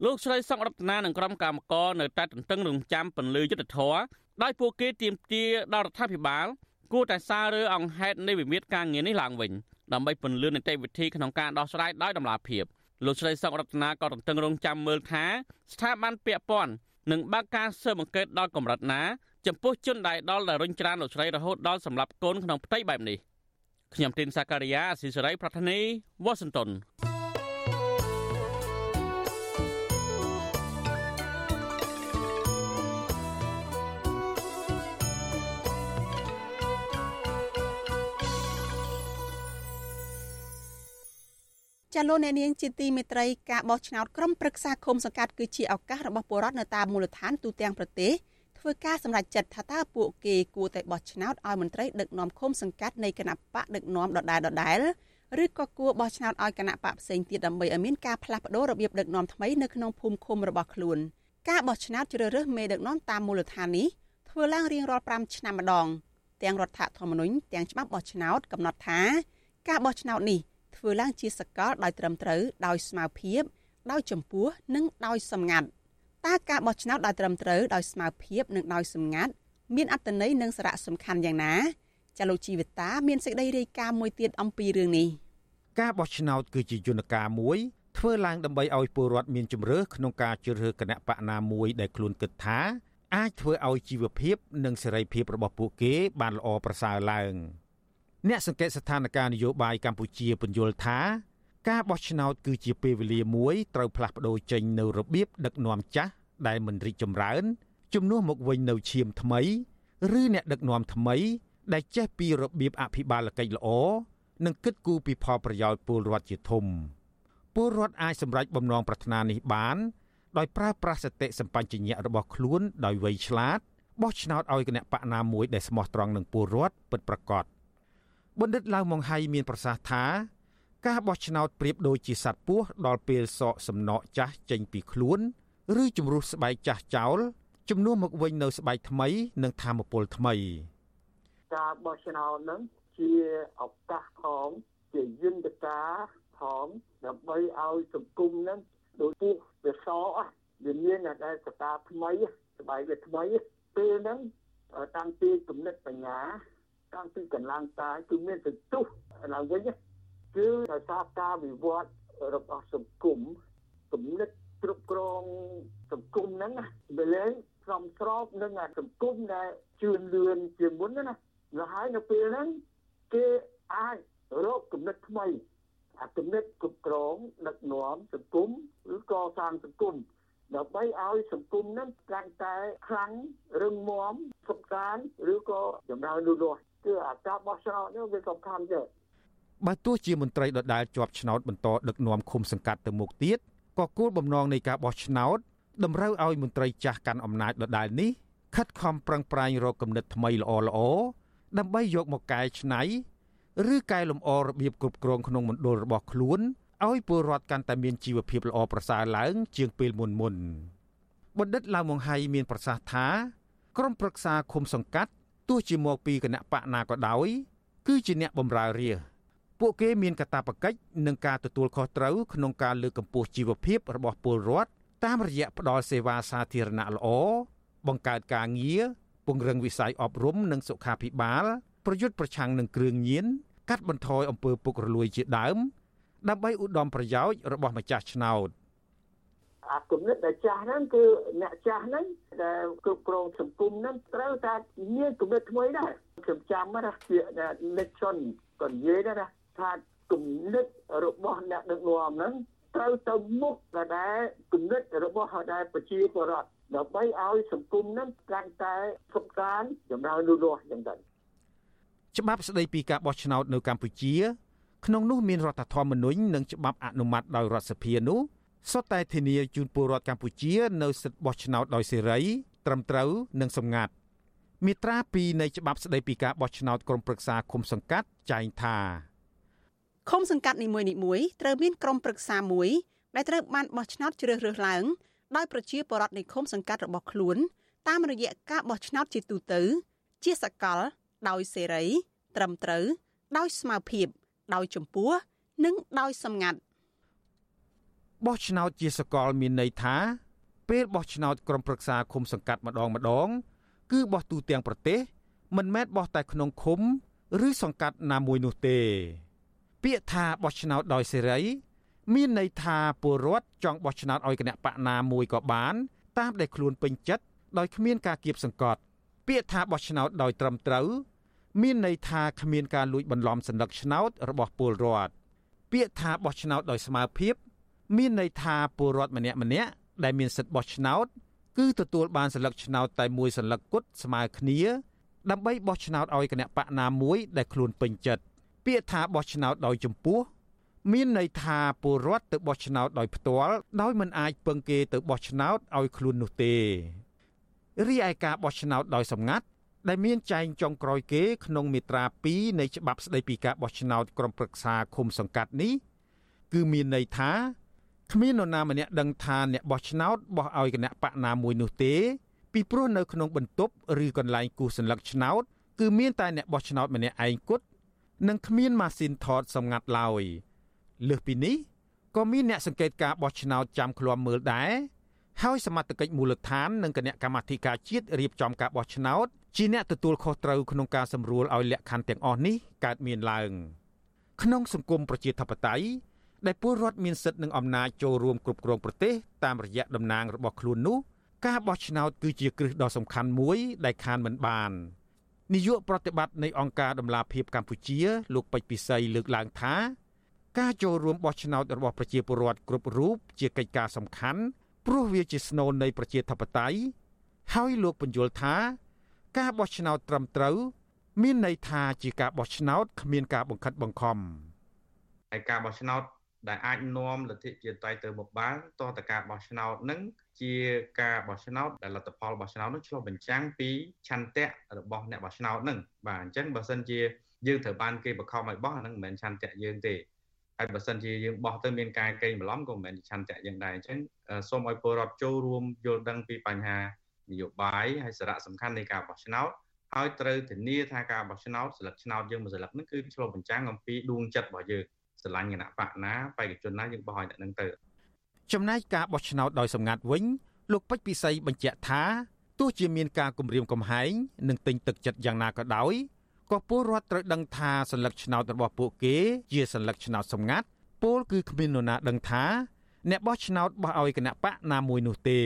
លោកស្រីសុករតនានិងក្រុមកម្មករនៅតែទន្ទឹងរង់ចាំពន្លឺយុទ្ធធរដោយពួកគេទាមទារដល់រដ្ឋាភិបាល គួរតែសាររើអង្គហេតុនៃវិវាទការងារនេះឡើងវិញដើម្បីពន្លឿននីតិវិធីក្នុងការដោះស្រាយដោយតម្លាភាពលោកស្រីសុករតនាក៏ទន្ទឹងរង់ចាំមើលថាស្ថាប័នពាក់ព័ន្ធនឹងបើកការស៊ើបអង្កេតដល់កម្រិតណាចំពោះជនដែលដល់ដែលរុញច្រានលោកស្រីរហូតដល់សម្លាប់កូនក្នុងផ្ទៃបែបនេះខ្ញុំទីនសាការីយ៉ាអស៊ីសេរីប្រធានីវ៉ាស៊ីនតោន ចាលោកអ្នកនាងជាទីមេត្រីការបោះឆ្នោតក្រុមប្រឹក្សាឃុំសង្កាត់គឺជាឱកាសរបស់ពលរដ្ឋនៅតាមមូលដ្ឋានទូទាំងប្រទេសធ្វើការសម្រេចចិត្តថាតើពួកគេគួរតែបោះឆ្នោតឲ្យមន្ត្រីដឹកនាំឃុំសង្កាត់នៃគណៈបកដឹកនាំដដែលដដែលឬក៏គួរបោះឆ្នោតឲ្យគណៈបកផ្សេងទៀតដើម្បីឲ្យមានការផ្លាស់ប្តូររបៀបដឹកនាំថ្មីនៅក្នុងភូមិឃុំរបស់ខ្លួនការបោះឆ្នោតជ្រើសរើសមេដឹកនាំតាមមូលដ្ឋាននេះធ្វើឡើងរៀងរាល់5ឆ្នាំម្ដង ទាំងរដ្ឋធម្មនុញ្ញទាំងច្បាប់បោះឆ្នោតកំណត់ថាការបោះឆ្នោតនេះ ធ្វើឡើងជាសកលដោយត្រឹមត្រូវដោយស្មារភាព ដោយចំពោះនិងដោយសម្ងាត់តើការបោះឆ្នោតដោយត្រឹមត្រូវដោយស្មារភាពនិងដោយសម្ងាត់មានអត្ថន័យនិងសារៈសំខាន់យ៉ាងណាចាលោកជីវិតាមានសេចក្តីរាយការណ៍មួយទៀតអំពីរឿងនេះការបោះឆ្នោតគឺជាយន្តការមួយធ្វើឡើងដើម្បីឲ្យពលរដ្ឋមានជំរឿក្នុងការជ្រើសរើសគណៈបកណាមួយដែលខ្លួនគិតថាអាចធ្វើឲ្យជីវភាពនិងសេរីភាពរបស់ពួកគេបានល្អប្រសើរឡើង អ្នកសង្កេតស្ថានភាពនយោបាយកម្ពុជាពន្យល់ថាការបោះឆ្នោតគឺជាពេលវេលាមួយត្រូវផ្លាស់ប្ដូរចេញនៅរបៀបដឹកនាំចាស់ដែលមិនរីកចម្រើនជំនួសមកវិញនៅឈាមថ្មី ឬអ្នកដឹកនាំថ្មី ដែលចេះពីរបៀបអភិបាលកិច្ចល្អនិងគិតគូរពីផលប្រយោជន៍ពលរដ្ឋជាធំពលរដ្ឋអាចសម្រេចបំណងប្រាថ្នានេះបាន ដោយប្រើប្រាស់សតិសម្បញ្ញៈរបស់ខ្លួនដោយវៃឆ្លាតបោះឆ្នោតឲ្យគណៈបកណាមួយដែលស្មោះត្រង់នឹងពលរដ្ឋពិតប្រាកដ បណ្ឌិតឡៅម៉ុងហៃមានប្រសាសន៍ថាការបោះឆ្នោតប្រៀបដូចជាសត្វពស់ដល់ពេលសក់សំណក់ចាស់ចេញពីខ្លួន ឬជំរុះស្បែកចាស់ចោលជំនួសមកវិញនៅស្បែកថ្មី និងធម៌ពលថ្មី ការបោះឆ្នោតនឹងជាឱកាសផងជាយន្តការផងដើម្បីឲ្យសង្គមនឹងដូចពួកវាសអស់វាមានតែសតាថ្មីស្បែកវាថ្មីពេលហ្នឹងតាំងពីគំនិតបញ្ញា តាំងពីកម្លាំងកាយគឺមានសន្ទុះឡើងវិញគឺដោយសារការវិវត្តរបស់សង្គមគំនិតគ្រប់គ្រងសង្គមហ្នឹងវាលែងសំស្របនឹងសង្គមដែលជឿនលឿនជាមុនណាហើយនៅពេលហ្នឹងគេអាចរកគំនិតថ្មីអាគំនិតគ្រប់គ្រងដឹកនាំសង្គមឬកសាងសង្គមដើម្បីឲ្យសង្គមនឹងកាន់តែខ្លាំងរឹងមាំសុខសាន្តឬក៏ចម្រើនលូតលាស់ គឺអាការបោះឆ្នោតនេះវាសំខាន់ទេបើទោះជាមន្ត្រីដដែលជាប់ឆ្នោតបន្តដឹកនាំឃុំសង្កាត់ទៅមុខទៀតក៏គោលបំណងនៃការបោះឆ្នោតតម្រូវឲ្យមន្ត្រីចាស់កាន់អំណាចដដែលនេះខិតខំប្រឹងប្រែងរកគំនិតថ្មីល្អល្អដើម្បីយកមកកែច្នៃឬកែលម្អរបៀបគ្រប់គ្រងក្នុងមណ្ឌលរបស់ខ្លួនឲ្យពលរដ្ឋកាន់តែមានជីវភាពល្អប្រសើរឡើង ជាងពេលមុនមុនបណ្ឌិតឡាវមង្ហៃមានប្រសាសន៍ថាក្រុមប្រឹក្សាឃុំសង្កាត់ ទោះជាមកពីគណៈបកណាក៏ដោយគឺជាអ្នកបម្រើរាជពួកគេមានកាតព្វកិច្ចនិងការទទួលខុសត្រូវក្នុងការលើកកម្ពស់ជីវភាពរបស់ពលរដ្ឋតាមរយៈផ្តល់សេវាសាធារណៈល្អបង្កើតការងារពង្រឹងវិស័យអប់រំនិងសុខាភិបាលប្រយុទ្ធប្រឆាំងនឹងគ្រឿងញៀនកាត់បន្ថយអំពើពុករលួយជាដើម ដើម្បីឧត្តមប្រយោជន៍របស់ម្ចាស់ឆ្នោត អាគំនិតដែលចាស់ហ្នឹងគឺអ្នកចាស់ហ្នឹងដែលគ្រប់គ្រងសង្គមហ្នឹងត្រូវតែមានគំនិតថ្មីដែរខ្ញុំចាំណាជា Nixon ក៏និយាយដែរណាថាគំនិតរបស់អ្នកដឹកនាំហ្នឹងត្រូវទៅមុខដែលគំនិតរបស់ដែលប្រជាពលរដ្ឋដើម្បីឲ្យសង្គមហ្នឹងកាន់តែសុខសាន្តចម្រើនលូតលាស់យ៉ាងទៅច្បាប់ស្តីពីការបោះឆ្នោតនៅកម្ពុជា ក្នុងនោះមានរដ្ឋធម្មនុញ្ញនិងច្បាប់អនុម័តដោយរដ្ឋសភានោះ សុទ្ធតែធានាជូនពលរដ្ឋកម្ពុជានៅសិទ្ធិបោះឆ្នោតដោយសេរី ត្រឹមត្រូវនិងសម្ងាត់មាត្រា2នៃច្បាប់ស្តីពីការបោះឆ្នោតក្រុមប្រឹក្សាឃុំសង្កាត់ចែងថាឃុំសង្កាត់នីមួយៗត្រូវមានក្រុមប្រឹក្សាមួយដែលត្រូវបានបោះឆ្នោតជ្រើសរើសឡើងដោយប្រជាពលរដ្ឋនៃឃុំសង្កាត់របស់ខ្លួន តាមរយៈការបោះឆ្នោតជាទូទៅ ជាសកល ដោយសេរី ត្រឹមត្រូវ ដោយស្មារភាព ដោយចំពោះនិងដោយសម្ងាត់ បោះឆ្នោតជាសកលមានន័យថា ពេលបោះឆ្នោតក្រុមប្រឹក្សាឃុំសង្កាត់ម្ដងម្ដង គឺបោះទូទាំងប្រទេស មិនមែនបោះតែក្នុងឃុំ ឬសង្កាត់ណាមួយនោះទេ ពាក្យថាបោះឆ្នោតដោយសេរី មានន័យថាពលរដ្ឋចង់បោះឆ្នោតឲ្យគណៈបកណាមួយក៏បាន តាមដែលខ្លួនពេញចិត្តដោយគ្មានការគៀបសង្កត់ ពាក្យថាបោះឆ្នោតដោយត្រឹមត្រូវមានន័យថាគ្មានការលួចបន្លំសัญลักษณ์ឆ្នោតរបស់ពលរដ្ឋពាក្យថាបោះឆ្នោតដោយស្មារភាព មានន័យថាពលរដ្ឋម្នាក់ម្នាក់ដែលមានសិទ្ធិបោះឆ្នោត គឺទទួលបានសន្លឹកឆ្នោតតែមួយសន្លឹកគត់ស្មើគ្នា ដើម្បីបោះឆ្នោតឲ្យគណៈបកណាមួយដែលខ្លួនពេញចិត្តពាក្យថាបោះឆ្នោតដោយចម្ពោះមានន័យថាពលរដ្ឋទៅបោះឆ្នោតដោយផ្ទាល់ដោយមិនអាចពឹងគេទៅបោះឆ្នោតឲ្យខ្លួននោះទេរីឯការបោះឆ្នោតដោយសម្ងាត់ដែលមានចែងចុងក្រោយគេក្នុងមាត្រា2នៃច្បាប់ស្តីពីការបោះឆ្នោតក្រុមប្រឹក្សាឃុំសង្កាត់នេះគឺមានន័យថា គ្មាននរណាម្នាក់ដឹងថាអ្នកបោះឆ្នោតបោះឲ្យគណៈបកណាមួយនោះទេពីព្រោះនៅក្នុងបន្ទប់ឬកន្លែងគូសសញ្ញាឆ្នោតគឺមានតែអ្នកបោះឆ្នោតម្នាក់ឯងគត់និងគ្មានម៉ាស៊ីនថតសម្ងាត់ឡើយលើសពីនេះក៏មានអ្នកសង្កេតការបោះឆ្នោតចាំឃ្លាំមើលដែរហើយសមត្ថកិច្ចមូលដ្ឋាននិងគណៈកម្មាធិការជាតិរៀបចំការបោះឆ្នោតជាអ្នកទទួលខុសត្រូវក្នុងការសម្រួលឲ្យលក្ខខណ្ឌទាំងអស់នេះកើតមានឡើង ក្នុងសង្គមប្រជាធិបតេយ្យ ដែលពលរដ្ឋមានសិទ្ធិនិងអំណាចចូលរួមគ្រប់គ្រងប្រទេសតាមរយៈតំណាងរបស់ខ្លួននោះការបោះឆ្នោតគឺជាគ្រឹះដ៏សំខាន់មួយដែលខានមិនបាននាយកប្រតិបត្តិនៃអង្គការដំឡាភិបកម្ពុជា លោកពេជ្រពិសីលើកឡើងថាការចូលរួមបោះឆ្នោតរបស់ប្រជាពលរដ្ឋគ្រប់រូបជាកិច្ចការសំខាន់ព្រោះវាជាស្នូលនៃប្រជាធិបតេយ្យហើយលោកបញ្យល់ថា ការបោះឆ្នោតត្រឹមត្រូវ មានន័យថាជាការបោះឆ្នោតគ្មានការបង្ខិតបង្ខំហើយការបោះឆ្នោត ដែលអាចនាំលទ្ធិជាតិតៃទៅមុខបានតតការបោះឆ្នោតនឹងជាការបោះឆ្នោតដែលលទ្ធផលបោះឆ្នោតនឹងឆ្លុះបញ្ចាំងពីឆន្ទៈរបស់អ្នកបោះឆ្នោតនឹងបាទអញ្ចឹងបើសិនជាយើងត្រូវបានគេបង្ខំឲ្យបោះអានឹងមិនមែនឆន្ទៈយើងទេហើយបើសិនជាយើងបោះទៅមានការកេងបន្លំក៏មិនមែនឆន្ទៈយើងដែរអញ្ចឹងសូមឲ្យពលរដ្ឋចូលរួមយល់ដឹងពីបញ្ហានយោបាយហើយសារៈសំខាន់នៃការបោះឆ្នោតហើយត្រូវធានាថាការបោះឆ្នោតស្លឹកឆ្នោតយើងមួយស្លឹកហ្នឹងគឺឆ្លុះបញ្ចាំងអំពីដួងចិត្តរបស់យើង ស្រឡាញ់គណៈបកណាបេក្ខជនណាយើងបោះឲ្យអ្នកនឹងទៅចំណែកការបោះឆ្នោតដោយសម្ងាត់វិញលោកពេជ្រពិសីបញ្ជាក់ថាទោះជាមានការគម្រាមកំហែងនិងទិញទឹកចិត្តយ៉ាងណាក៏ដោយក៏ពលរដ្ឋត្រូវដឹងថាសញ្ញាឆ្នោតរបស់ពួកគេជាសញ្ញាឆ្នោតសម្ងាត់ពលគឺគ្មាននរណាដឹងថាអ្នកបោះឆ្នោតបោះឲ្យគណៈបកណាមួយនោះទេ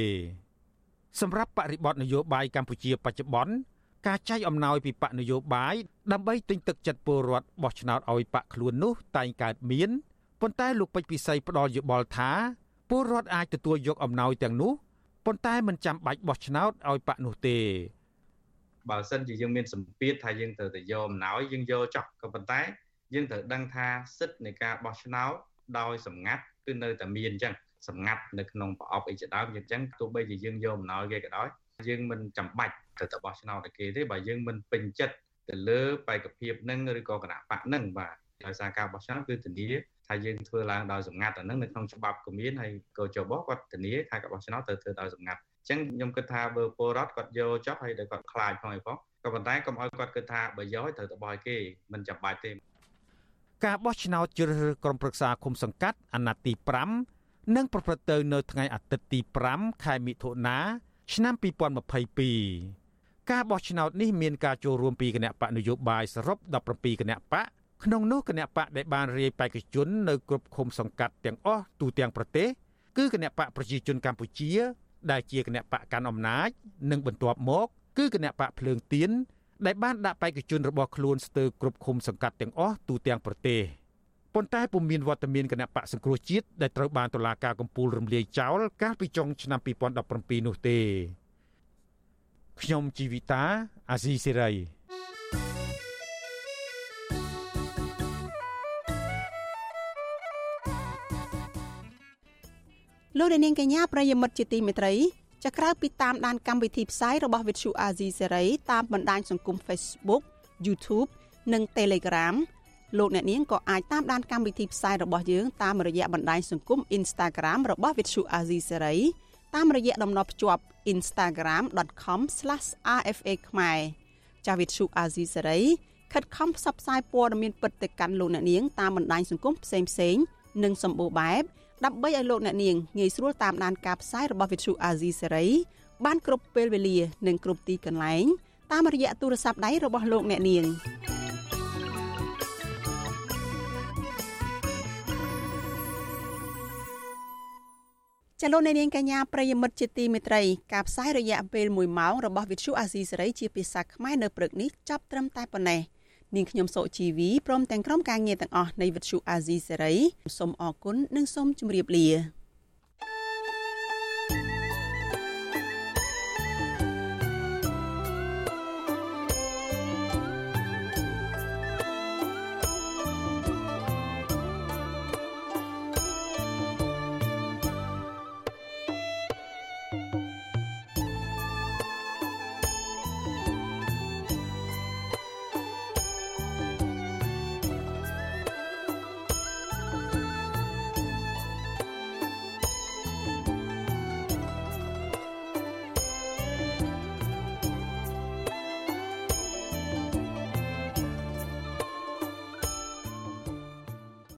សម្រាប់បរិបទនយោបាយកម្ពុជាបច្ចុប្បន្ន ការចែកអំណោយពីបកនយោបាយដើម្បីទិញទឹកចិត្តពលរដ្ឋបោះឆ្នោតឲ្យបកខ្លួននោះតែងកើតមានប៉ុន្តែលោកពេជ្រពិសីផ្ដល់យោបល់ថាពលរដ្ឋអាចទទួលយកអំណោយទាំងនោះប៉ុន្តែមិនចាំបាច់បោះឆ្នោតឲ្យបកនោះទេបើសិនជាយើងមានសម្ពាធថាយើងត្រូវតែយកអំណោយយើងយកចោះក៏ប៉ុន្តែយើងត្រូវដឹងថាសិទ្ធិនៃការបោះឆ្នោតដោយសម្ងាត់គឺនៅតែមានអញ្ចឹងសម្ងាត់នៅក្នុងប្រអប់អីជាដើមអញ្ចឹងទោះបីជាយើងយកអំណោយគេក៏ដោយយើងមិនចាំបាច់ ត្រូវតែបោះឆ្នោតតែគេទេបើយើងមិនពេញចិត្តទៅលើបេក្ខភាពនឹងឬក៏គណៈបកនឹងបាទដោយសារការបោះឆ្នោតគឺធានាថាយើងធ្វើឡើងដោយសម្ងាត់អានឹងនៅក្នុងច្បាប់ក៏មានហើយក៏ចុះបោះគាត់ធានាថាការបោះឆ្នោតត្រូវធ្វើដោយសម្ងាត់អញ្ចឹងខ្ញុំគិតថាបើពលរដ្ឋគាត់យកចុះហើយដែលគាត់ខ្លាចផងអីផងក៏ប៉ុន្តែកុំឲ្យគាត់គិតថាបើយកត្រូវទៅបោះឲ្យគេមិនចាំបាច់ទេការបោះឆ្នោតជ្រើសរើសក្រុមប្រឹក្សាគុំសង្កាត់អាណត្តិទី5នឹងប្រព្រឹត្តទៅនៅថ្ងៃអាទិត្យទី5ខែមិថុនាឆ្នាំ2022 ការបោះឆ្នោតនេះមានការចូលរួមពីគណៈបកនយោបាយសរុប17គណៈបកក្នុងនោះគណៈបកដែលបានរាយបេក្ខជននៅគ្រប់ឃុំសង្កាត់ទាំងអស់ទូទាំងប្រទេសគឺគណៈបកប្រជាជនកម្ពុជា ដែលជាគណៈបកកាន់អំណាច និងបន្ទាប់មក គឺគណៈបកភ្លើងទៀនដែលបានដាក់បេក្ខជនរបស់ខ្លួនស្ទើរគ្រប់ឃុំសង្កាត់ទាំងអស់ទូទាំងប្រទេសប៉ុន្តែពុំមានវត្តមានគណៈបកសង្គ្រោះជាតិដែលត្រូវបានតុលាការកំពូលរំលាយចោលកាលពីចុងឆ្នាំ2017នោះទេ ខ្ញុំជីវិតាអាស៊ីសេរីលោកនាងកញ្ញាប្រិយមិត្តជាទីមេត្រីចាក្រៅពីតាមដានកម្មវិធីផ្សាយរបស់ Vithu Azizi Serai តាមបណ្ដាញសង្គម Facebook YouTube និង Telegram លោកអ្នកនាងក៏អាចតាមដានកម្មវិធីផ្សាយរបស់យើងតាមរយៈបណ្ដាញសង្គម Instagram របស់ Vithu Azizi Serai តាមរយៈតំណភ្ជាប់ instagram.com/rfa ខ្មែរចាវិទ្យុ Azizi Serai ខិតខំផ្សព្វផ្សាយព័ត៌មានពិតទៅកាន់លោកអ្នកនាងតាមបណ្ដាញសង្គមផ្សេងៗនិងសម្បូរបែបដើម្បីឲ្យលោកអ្នកនាងងាយស្រួលតាមដានការផ្សាយរបស់ Vithu Azizi Serai បានគ្រប់ពេលវេលា និងគ្រប់ទីកន្លែងតាមរយៈទូរស័ព្ទដៃរបស់លោកអ្នកនាង ចលនានាងកញ្ញាប្រិយមិត្តជាទីមេត្រីការផ្សាយរយៈពេល1ម៉ោងរបស់ Vithu Azizi Serai ជាភាសាខ្មែរនៅព្រឹកនេះចាប់ត្រឹមតែប៉ុណ្ណេះនាងខ្ញុំសុជីវីព្រមទាំងក្រុមការងារទាំងអស់នៃវិទ្យុអាស៊ីសេរីសូមអរគុណនិងសូមជម្រាបលា